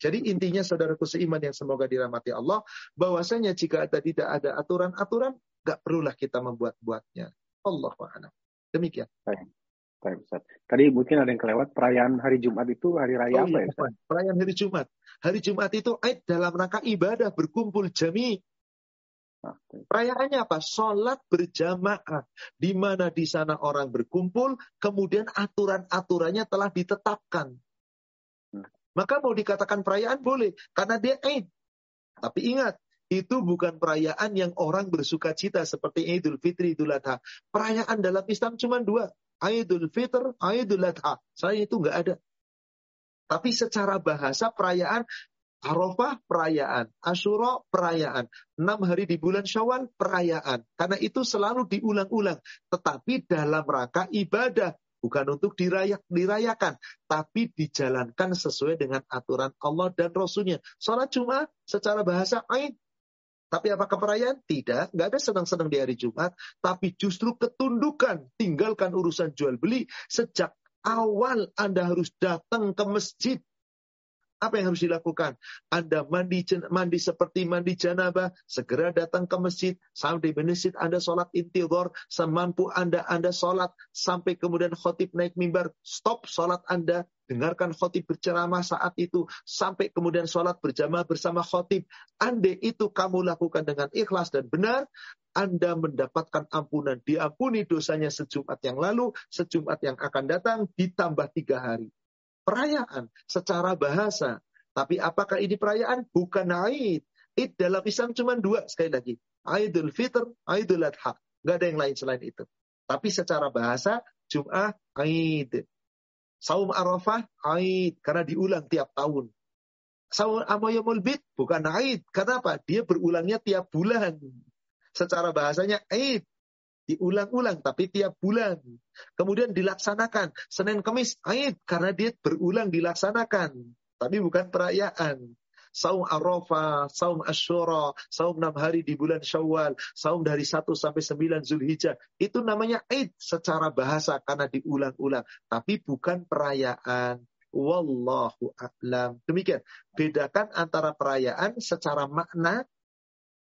Jadi intinya saudaraku seiman yang semoga dirahmati Allah, bahwasanya jika ada tidak ada aturan-aturan, gak perlulah kita membuat-buatnya. Allah. Demikian. Baik. Baik, Ustaz. Tadi mungkin ada yang kelewat, perayaan hari Jumat itu hari raya oh, apa iya, ya, Ustaz? Perayaan hari Jumat. Hari Jumat itu Aid dalam rangka ibadah, berkumpul jami. Ah, Perayaannya apa? Sholat berjamaah. Di mana di sana orang berkumpul, kemudian aturan-aturannya telah ditetapkan. Hmm. Maka mau dikatakan perayaan boleh, karena dia Aid. Tapi ingat, itu bukan perayaan yang orang bersuka cita seperti Idul Fitri, Idul Adha. Perayaan dalam Islam cuma dua. Idul Fitr, Idul Adha. Saya itu nggak ada. Tapi secara bahasa perayaan Arafah perayaan, Ashura perayaan, enam hari di bulan Syawal perayaan. Karena itu selalu diulang-ulang, tetapi dalam rangka ibadah, bukan untuk dirayak, dirayakan, tapi dijalankan sesuai dengan aturan Allah dan Rasulnya. Sholat Jumat secara bahasa Aid. Tapi apakah perayaan? Tidak, nggak ada senang-senang di hari Jumat, tapi justru ketundukan, tinggalkan urusan jual beli sejak awal Anda harus datang ke masjid apa yang harus dilakukan? Anda mandi mandi seperti mandi janabah, segera datang ke masjid, sampai di masjid Anda sholat intidor, semampu Anda Anda sholat, sampai kemudian khotib naik mimbar, stop sholat Anda, dengarkan khotib berceramah saat itu, sampai kemudian sholat berjamaah bersama khotib. Anda itu kamu lakukan dengan ikhlas dan benar, anda mendapatkan ampunan. Diampuni dosanya sejumat yang lalu, sejumat yang akan datang, ditambah tiga hari perayaan secara bahasa. Tapi apakah ini perayaan? Bukan Aid. Id dalam Islam cuma dua sekali lagi. Aidul Fitr, Aidul Adha. Gak ada yang lain selain itu. Tapi secara bahasa Jum'ah Aid. Saum Arafah Aid karena diulang tiap tahun. Saum Amoyamul Bid bukan Aid. Kenapa? Dia berulangnya tiap bulan. Secara bahasanya Aid diulang-ulang tapi tiap bulan. Kemudian dilaksanakan Senin Kamis Aid karena dia berulang dilaksanakan, tapi bukan perayaan. Saum Arafah, Saum Ashura, Saum 6 hari di bulan Syawal, Saum dari 1 sampai 9 Zulhijjah. Itu namanya Aid secara bahasa karena diulang-ulang, tapi bukan perayaan. Wallahu a'lam. Demikian. Bedakan antara perayaan secara makna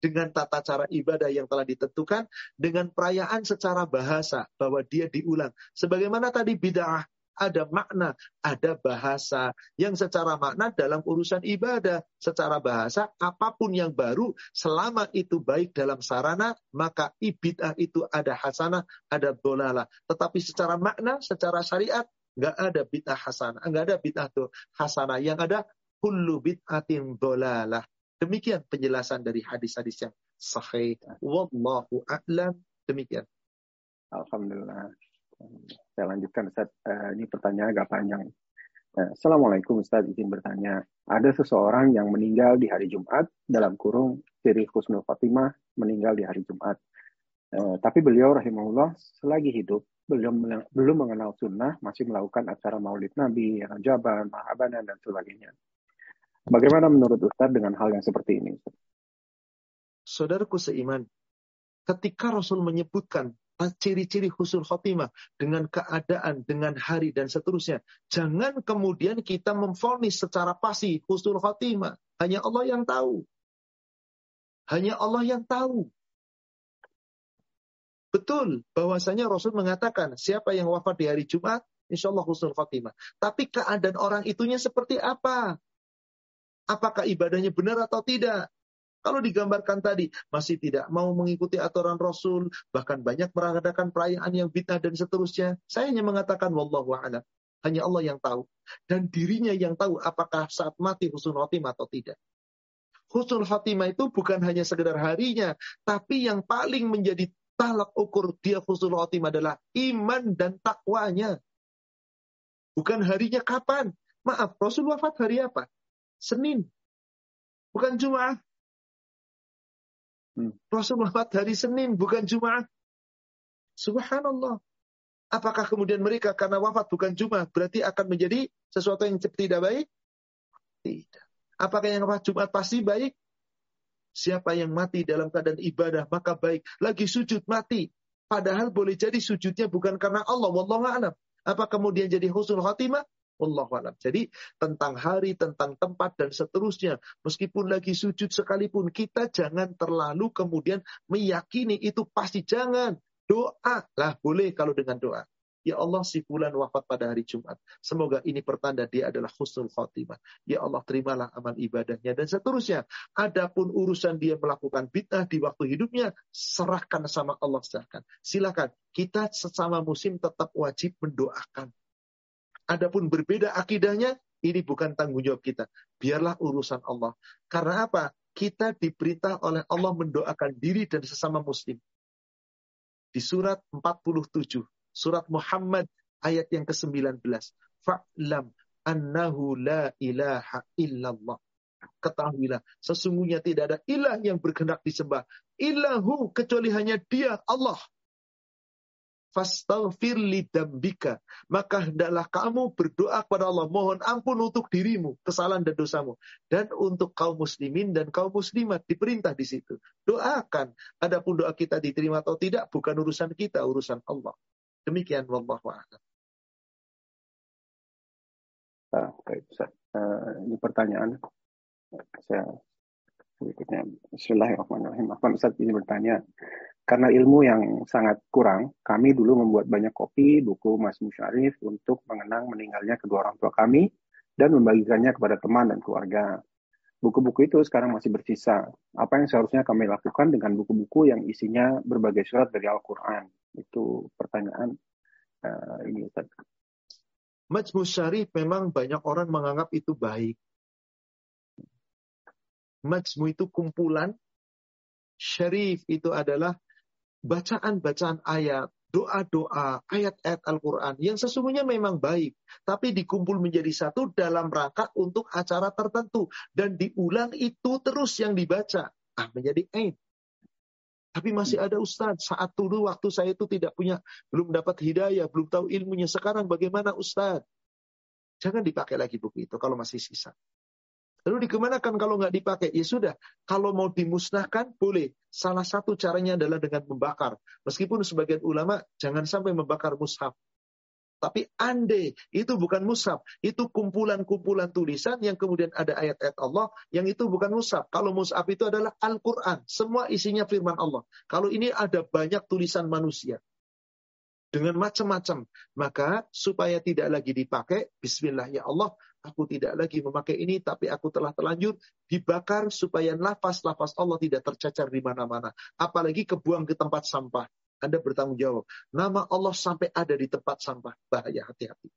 dengan tata cara ibadah yang telah ditentukan, dengan perayaan secara bahasa, bahwa dia diulang. Sebagaimana tadi bid'ah, ada makna, ada bahasa. Yang secara makna dalam urusan ibadah, secara bahasa, apa pun yang baru, selama itu baik dalam sarana, maka ibid'ah itu ada hasanah, ada dolala. Tetapi secara makna, secara syariat, nggak ada bid'ah hasanah, nggak ada bid'ah tuh hasanah. Yang ada kullu bid'atin dolalah. Demikian penjelasan dari hadis-hadis yang sahih. Wallahu a'lam. Demikian. Alhamdulillah. Saya lanjutkan Ustaz. Uh, ini pertanyaan agak panjang. Uh, Assalamualaikum Ustaz, izin bertanya. Ada seseorang yang meninggal di hari Jumat, dalam kurung Siri Husnul Fatimah meninggal di hari Jumat. Uh, tapi beliau rahimahullah selagi hidup belum belum mengenal sunnah, masih melakukan acara maulid Nabi, rajaban, mahabanan, dan sebagainya. Bagaimana menurut Ustaz dengan hal yang seperti ini? Saudaraku seiman, ketika Rasul menyebutkan ciri-ciri husul khotimah dengan keadaan, dengan hari dan seterusnya. Jangan kemudian kita memfonis secara pasti husul khotimah. Hanya Allah yang tahu. Hanya Allah yang tahu. Betul bahwasanya Rasul mengatakan siapa yang wafat di hari Jumat, insya Allah husnul khotimah. Tapi keadaan orang itunya seperti apa? Apakah ibadahnya benar atau tidak. Kalau digambarkan tadi masih tidak mau mengikuti aturan Rasul, bahkan banyak mengadakan perayaan yang bid'ah dan seterusnya. Saya hanya mengatakan wallahu a'lam. Hanya Allah yang tahu dan dirinya yang tahu apakah saat mati husnul khotimah atau tidak. Husnul khotimah itu bukan hanya sekedar harinya, tapi yang paling menjadi talak ukur dia husnul khotimah adalah iman dan takwanya. Bukan harinya kapan. Maaf, Rasul wafat hari apa? Senin. Bukan Jumat. Hmm. Rasul wafat hari Senin, bukan Jumat. Subhanallah. Apakah kemudian mereka karena wafat bukan Jumat berarti akan menjadi sesuatu yang tidak baik? Tidak. Apakah yang wafat Jumat pasti baik? Siapa yang mati dalam keadaan ibadah maka baik. Lagi sujud mati. Padahal boleh jadi sujudnya bukan karena Allah. Wallahu a'lam. Apa kemudian jadi husnul khatimah? Allah. Jadi tentang hari, tentang tempat dan seterusnya. Meskipun lagi sujud sekalipun kita jangan terlalu kemudian meyakini itu pasti jangan. Doa lah boleh kalau dengan doa. Ya Allah si bulan wafat pada hari Jumat. Semoga ini pertanda dia adalah khusnul khotimah. Ya Allah terimalah amal ibadahnya dan seterusnya. Adapun urusan dia melakukan bid'ah di waktu hidupnya, serahkan sama Allah serahkan. Silakan. Kita sesama musim tetap wajib mendoakan Adapun berbeda akidahnya, ini bukan tanggung jawab kita. Biarlah urusan Allah. Karena apa? Kita diperintah oleh Allah mendoakan diri dan sesama muslim. Di surat 47, Surat Muhammad ayat yang ke-19. Fa'lam annahu la ilaha illallah. Ketahuilah, sesungguhnya tidak ada ilah yang berkehendak disembah. Ilahu kecuali hanya dia, Allah fastaghfir li dambika. Maka hendaklah kamu berdoa kepada Allah, mohon ampun untuk dirimu, kesalahan dan dosamu. Dan untuk kaum muslimin dan kaum muslimat diperintah di situ. Doakan. Adapun doa kita diterima atau tidak bukan urusan kita, urusan Allah. Demikian wallahu a'lam. Ah, baik, Uh, ini pertanyaan saya berikutnya. Bismillahirrahmanirrahim. Afwan Ustaz ini bertanya, karena ilmu yang sangat kurang, kami dulu membuat banyak kopi, buku Mas Musyarif untuk mengenang meninggalnya kedua orang tua kami dan membagikannya kepada teman dan keluarga. Buku-buku itu sekarang masih bersisa. Apa yang seharusnya kami lakukan dengan buku-buku yang isinya berbagai surat dari Al-Quran? Itu pertanyaan uh, ini Ustaz. Majmu Syarif memang banyak orang menganggap itu baik. Majmu itu kumpulan, Syarif itu adalah bacaan-bacaan ayat, doa-doa, ayat-ayat Al-Quran yang sesungguhnya memang baik, tapi dikumpul menjadi satu dalam rangka untuk acara tertentu dan diulang itu terus yang dibaca, ah menjadi aid. Tapi masih ada Ustadz, saat dulu waktu saya itu tidak punya, belum dapat hidayah, belum tahu ilmunya. Sekarang bagaimana Ustadz? Jangan dipakai lagi buku itu kalau masih sisa. Lalu dikemanakan kalau nggak dipakai? Ya sudah, kalau mau dimusnahkan boleh. Salah satu caranya adalah dengan membakar. Meskipun sebagian ulama jangan sampai membakar mushaf. Tapi ande itu bukan mushaf, itu kumpulan-kumpulan tulisan yang kemudian ada ayat-ayat Allah yang itu bukan mushaf. Kalau mushaf itu adalah Al-Qur'an, semua isinya firman Allah. Kalau ini ada banyak tulisan manusia dengan macam-macam, maka supaya tidak lagi dipakai, bismillah ya Allah, aku tidak lagi memakai ini, tapi aku telah terlanjur dibakar supaya nafas-nafas Allah tidak tercacar di mana-mana. Apalagi kebuang ke tempat sampah. Anda bertanggung jawab. Nama Allah sampai ada di tempat sampah. Bahaya, hati-hati.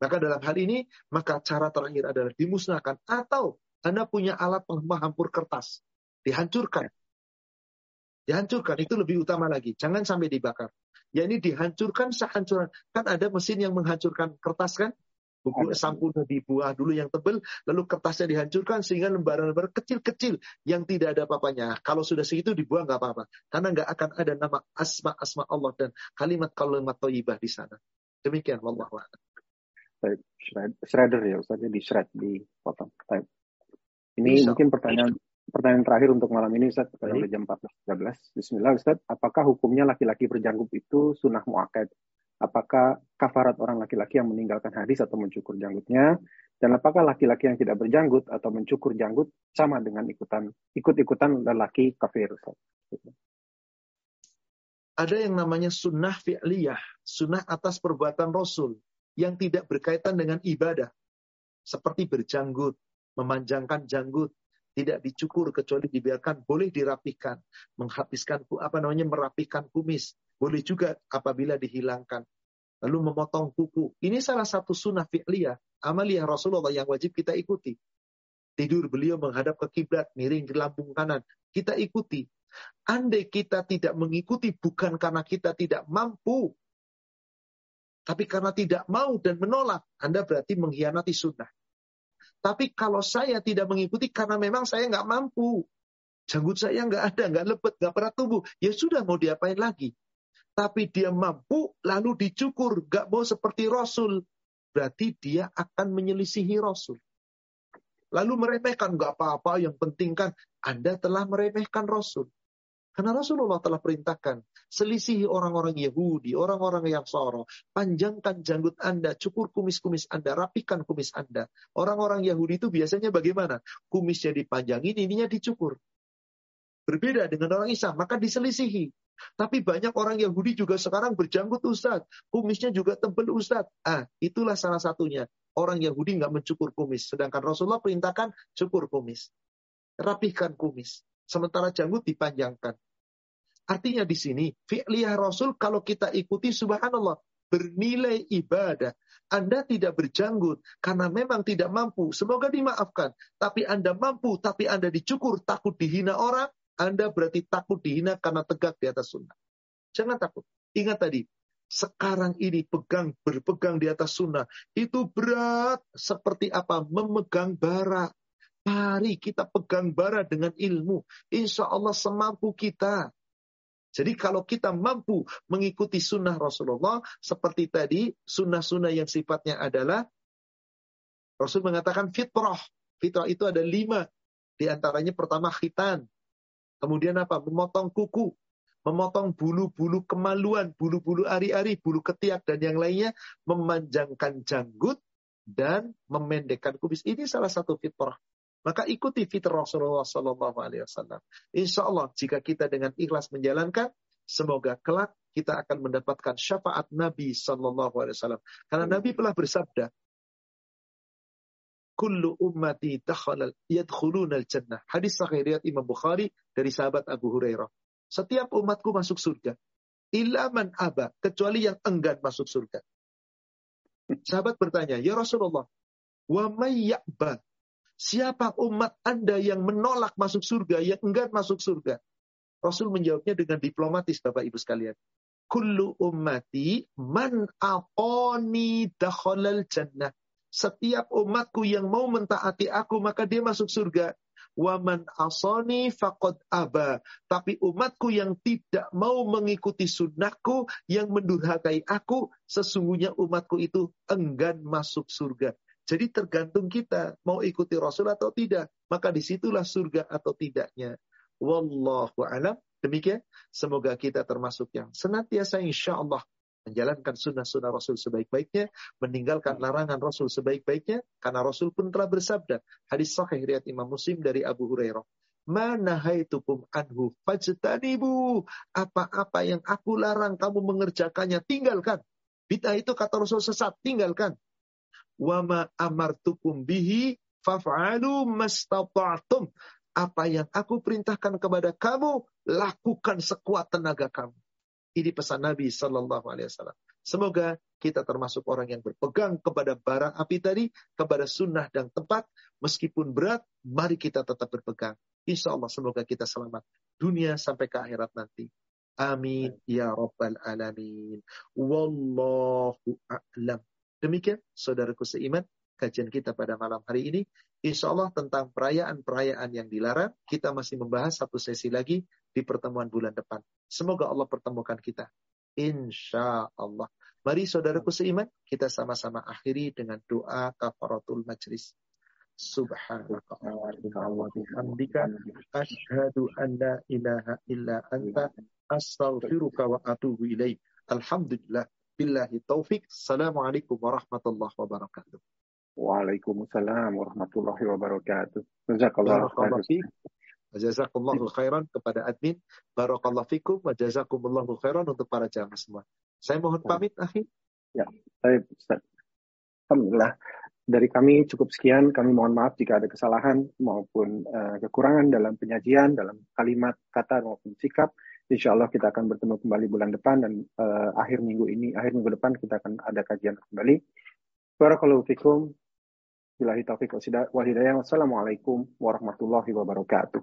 Maka dalam hal ini, maka cara terakhir adalah dimusnahkan. Atau Anda punya alat penghampur kertas. Dihancurkan. Dihancurkan, itu lebih utama lagi. Jangan sampai dibakar. Ya ini dihancurkan sehancuran. Kan ada mesin yang menghancurkan kertas kan? Buku sampulnya dibuah dulu yang tebal, lalu kertasnya dihancurkan sehingga lembaran-lembaran kecil-kecil yang tidak ada apa-apanya. Kalau sudah segitu dibuang nggak apa-apa, karena nggak akan ada nama asma-asma Allah dan kalimat-kalimat thayyibah di sana. Demikian, wallahu a'lam. Baik, shredder ya Ustaz, di shred, dipotong. Baik. Ini Bisa. mungkin pertanyaan pertanyaan terakhir untuk malam ini Ustaz, pada jam 14.13. Bismillah Ustaz, apakah hukumnya laki-laki berjanggut itu sunnah muakkad? Apakah kafarat orang laki-laki yang meninggalkan hadis atau mencukur janggutnya dan apakah laki-laki yang tidak berjanggut atau mencukur janggut sama dengan ikutan ikut-ikutan lelaki kafir ada yang namanya sunnah fi'liyah sunnah atas perbuatan rasul yang tidak berkaitan dengan ibadah. Seperti berjanggut memanjangkan janggut tidak dicukur kecuali dibiarkan boleh dirapikan menghabiskan apa namanya merapikan kumis boleh juga apabila dihilangkan. Lalu memotong kuku. Ini salah satu sunnah fi'liyah. Amaliyah Rasulullah yang wajib kita ikuti. Tidur beliau menghadap ke kiblat, miring ke lambung kanan. Kita ikuti. Andai kita tidak mengikuti bukan karena kita tidak mampu. Tapi karena tidak mau dan menolak. Anda berarti mengkhianati sunnah. Tapi kalau saya tidak mengikuti karena memang saya nggak mampu. Janggut saya nggak ada, nggak lepet, nggak pernah tumbuh. Ya sudah mau diapain lagi? Tapi dia mampu lalu dicukur, gak mau seperti Rasul, berarti dia akan menyelisihi Rasul. Lalu meremehkan, gak apa-apa, yang penting kan Anda telah meremehkan Rasul. Karena Rasulullah telah perintahkan, selisihi orang-orang Yahudi, orang-orang yang soro, panjangkan janggut Anda, cukur kumis-kumis Anda, rapikan kumis Anda. Orang-orang Yahudi itu biasanya bagaimana? Kumisnya dipanjangin, ininya dicukur. Berbeda dengan orang Islam, maka diselisihi. Tapi banyak orang Yahudi juga sekarang berjanggut Ustaz. Kumisnya juga tebal Ustaz. Ah, itulah salah satunya. Orang Yahudi nggak mencukur kumis. Sedangkan Rasulullah perintahkan cukur kumis. Rapihkan kumis. Sementara janggut dipanjangkan. Artinya di sini, fi'liyah Rasul kalau kita ikuti subhanallah. Bernilai ibadah. Anda tidak berjanggut karena memang tidak mampu. Semoga dimaafkan. Tapi Anda mampu, tapi Anda dicukur, takut dihina orang, anda berarti takut dihina karena tegak di atas sunnah. Jangan takut. Ingat tadi, sekarang ini pegang berpegang di atas sunnah itu berat seperti apa? Memegang bara. Mari kita pegang bara dengan ilmu. Insya Allah semampu kita. Jadi kalau kita mampu mengikuti sunnah Rasulullah seperti tadi sunnah-sunnah yang sifatnya adalah Rasul mengatakan fitrah. Fitrah itu ada lima. Di antaranya pertama khitan kemudian apa memotong kuku memotong bulu-bulu kemaluan, bulu-bulu ari-ari, bulu ketiak dan yang lainnya, memanjangkan janggut dan memendekkan kubis. Ini salah satu fitrah. Maka ikuti fitrah Rasulullah Sallallahu Alaihi Wasallam. Insya Allah jika kita dengan ikhlas menjalankan, semoga kelak kita akan mendapatkan syafaat Nabi Sallallahu Alaihi Wasallam. Karena Nabi telah bersabda, kullu ummati yadkhuluna al-jannah. Hadis sahih riwayat Imam Bukhari dari sahabat Abu Hurairah. Setiap umatku masuk surga. Ilaman aba, kecuali yang enggan masuk surga. Sahabat bertanya, Ya Rasulullah, wa mayyakba, siapa umat anda yang menolak masuk surga, yang enggan masuk surga? Rasul menjawabnya dengan diplomatis, Bapak Ibu sekalian. Kullu ummati man aqoni dakhalal jannah. Setiap umatku yang mau mentaati aku, maka dia masuk surga. Waman asani faqad aba. Tapi umatku yang tidak mau mengikuti sunnahku, yang mendurhakai aku, sesungguhnya umatku itu enggan masuk surga. Jadi tergantung kita mau ikuti Rasul atau tidak. Maka di situlah surga atau tidaknya. Wallahu alam. Demikian. Semoga kita termasuk yang senantiasa insya Allah menjalankan sunnah-sunnah Rasul sebaik-baiknya, meninggalkan larangan Rasul sebaik-baiknya, karena Rasul pun telah bersabda, hadis sahih riwayat Imam Muslim dari Abu Hurairah, Mana haitukum anhu fajtanibu. Apa-apa yang aku larang kamu mengerjakannya, tinggalkan. Bid'ah itu kata Rasul sesat, tinggalkan. Wama amartukum bihi faf'alu mastata'tum. Apa yang aku perintahkan kepada kamu, lakukan sekuat tenaga kamu. Ini pesan Nabi Sallallahu Alaihi Wasallam. Semoga kita termasuk orang yang berpegang kepada bara api tadi, kepada sunnah dan tempat, meskipun berat, mari kita tetap berpegang. Insya Allah semoga kita selamat dunia sampai ke akhirat nanti. Amin ya rabbal alamin. Wallahu a'lam. Demikian saudaraku seiman, kajian kita pada malam hari ini. Insya Allah tentang perayaan-perayaan yang dilarang, kita masih membahas satu sesi lagi di pertemuan bulan depan. Semoga Allah pertemukan kita. Insya Allah. Mari saudaraku seiman, kita sama-sama akhiri dengan doa kafaratul majlis. Subhanaka bihamdika asyhadu an la ilaha illa anta astaghfiruka wa atubu ilaik. Alhamdulillah billahi taufik. Assalamualaikum warahmatullahi wabarakatuh. Waalaikumsalam warahmatullahi wabarakatuh. Jazakallahu khairan. Jazakumullahu khairan kepada admin. Barakallahu fikum wa jazakumullahu khairan untuk para jamaah semua. Saya mohon pamit, akhir. Ya, saya Ustaz. Alhamdulillah. Dari kami cukup sekian. Kami mohon maaf jika ada kesalahan maupun uh, kekurangan dalam penyajian, dalam kalimat, kata maupun sikap. Insya Allah kita akan bertemu kembali bulan depan dan uh, akhir minggu ini, akhir minggu depan kita akan ada kajian kembali. Barakallahu fikum. Bilahi taufiq wa hidayah. Wassalamualaikum warahmatullahi wabarakatuh.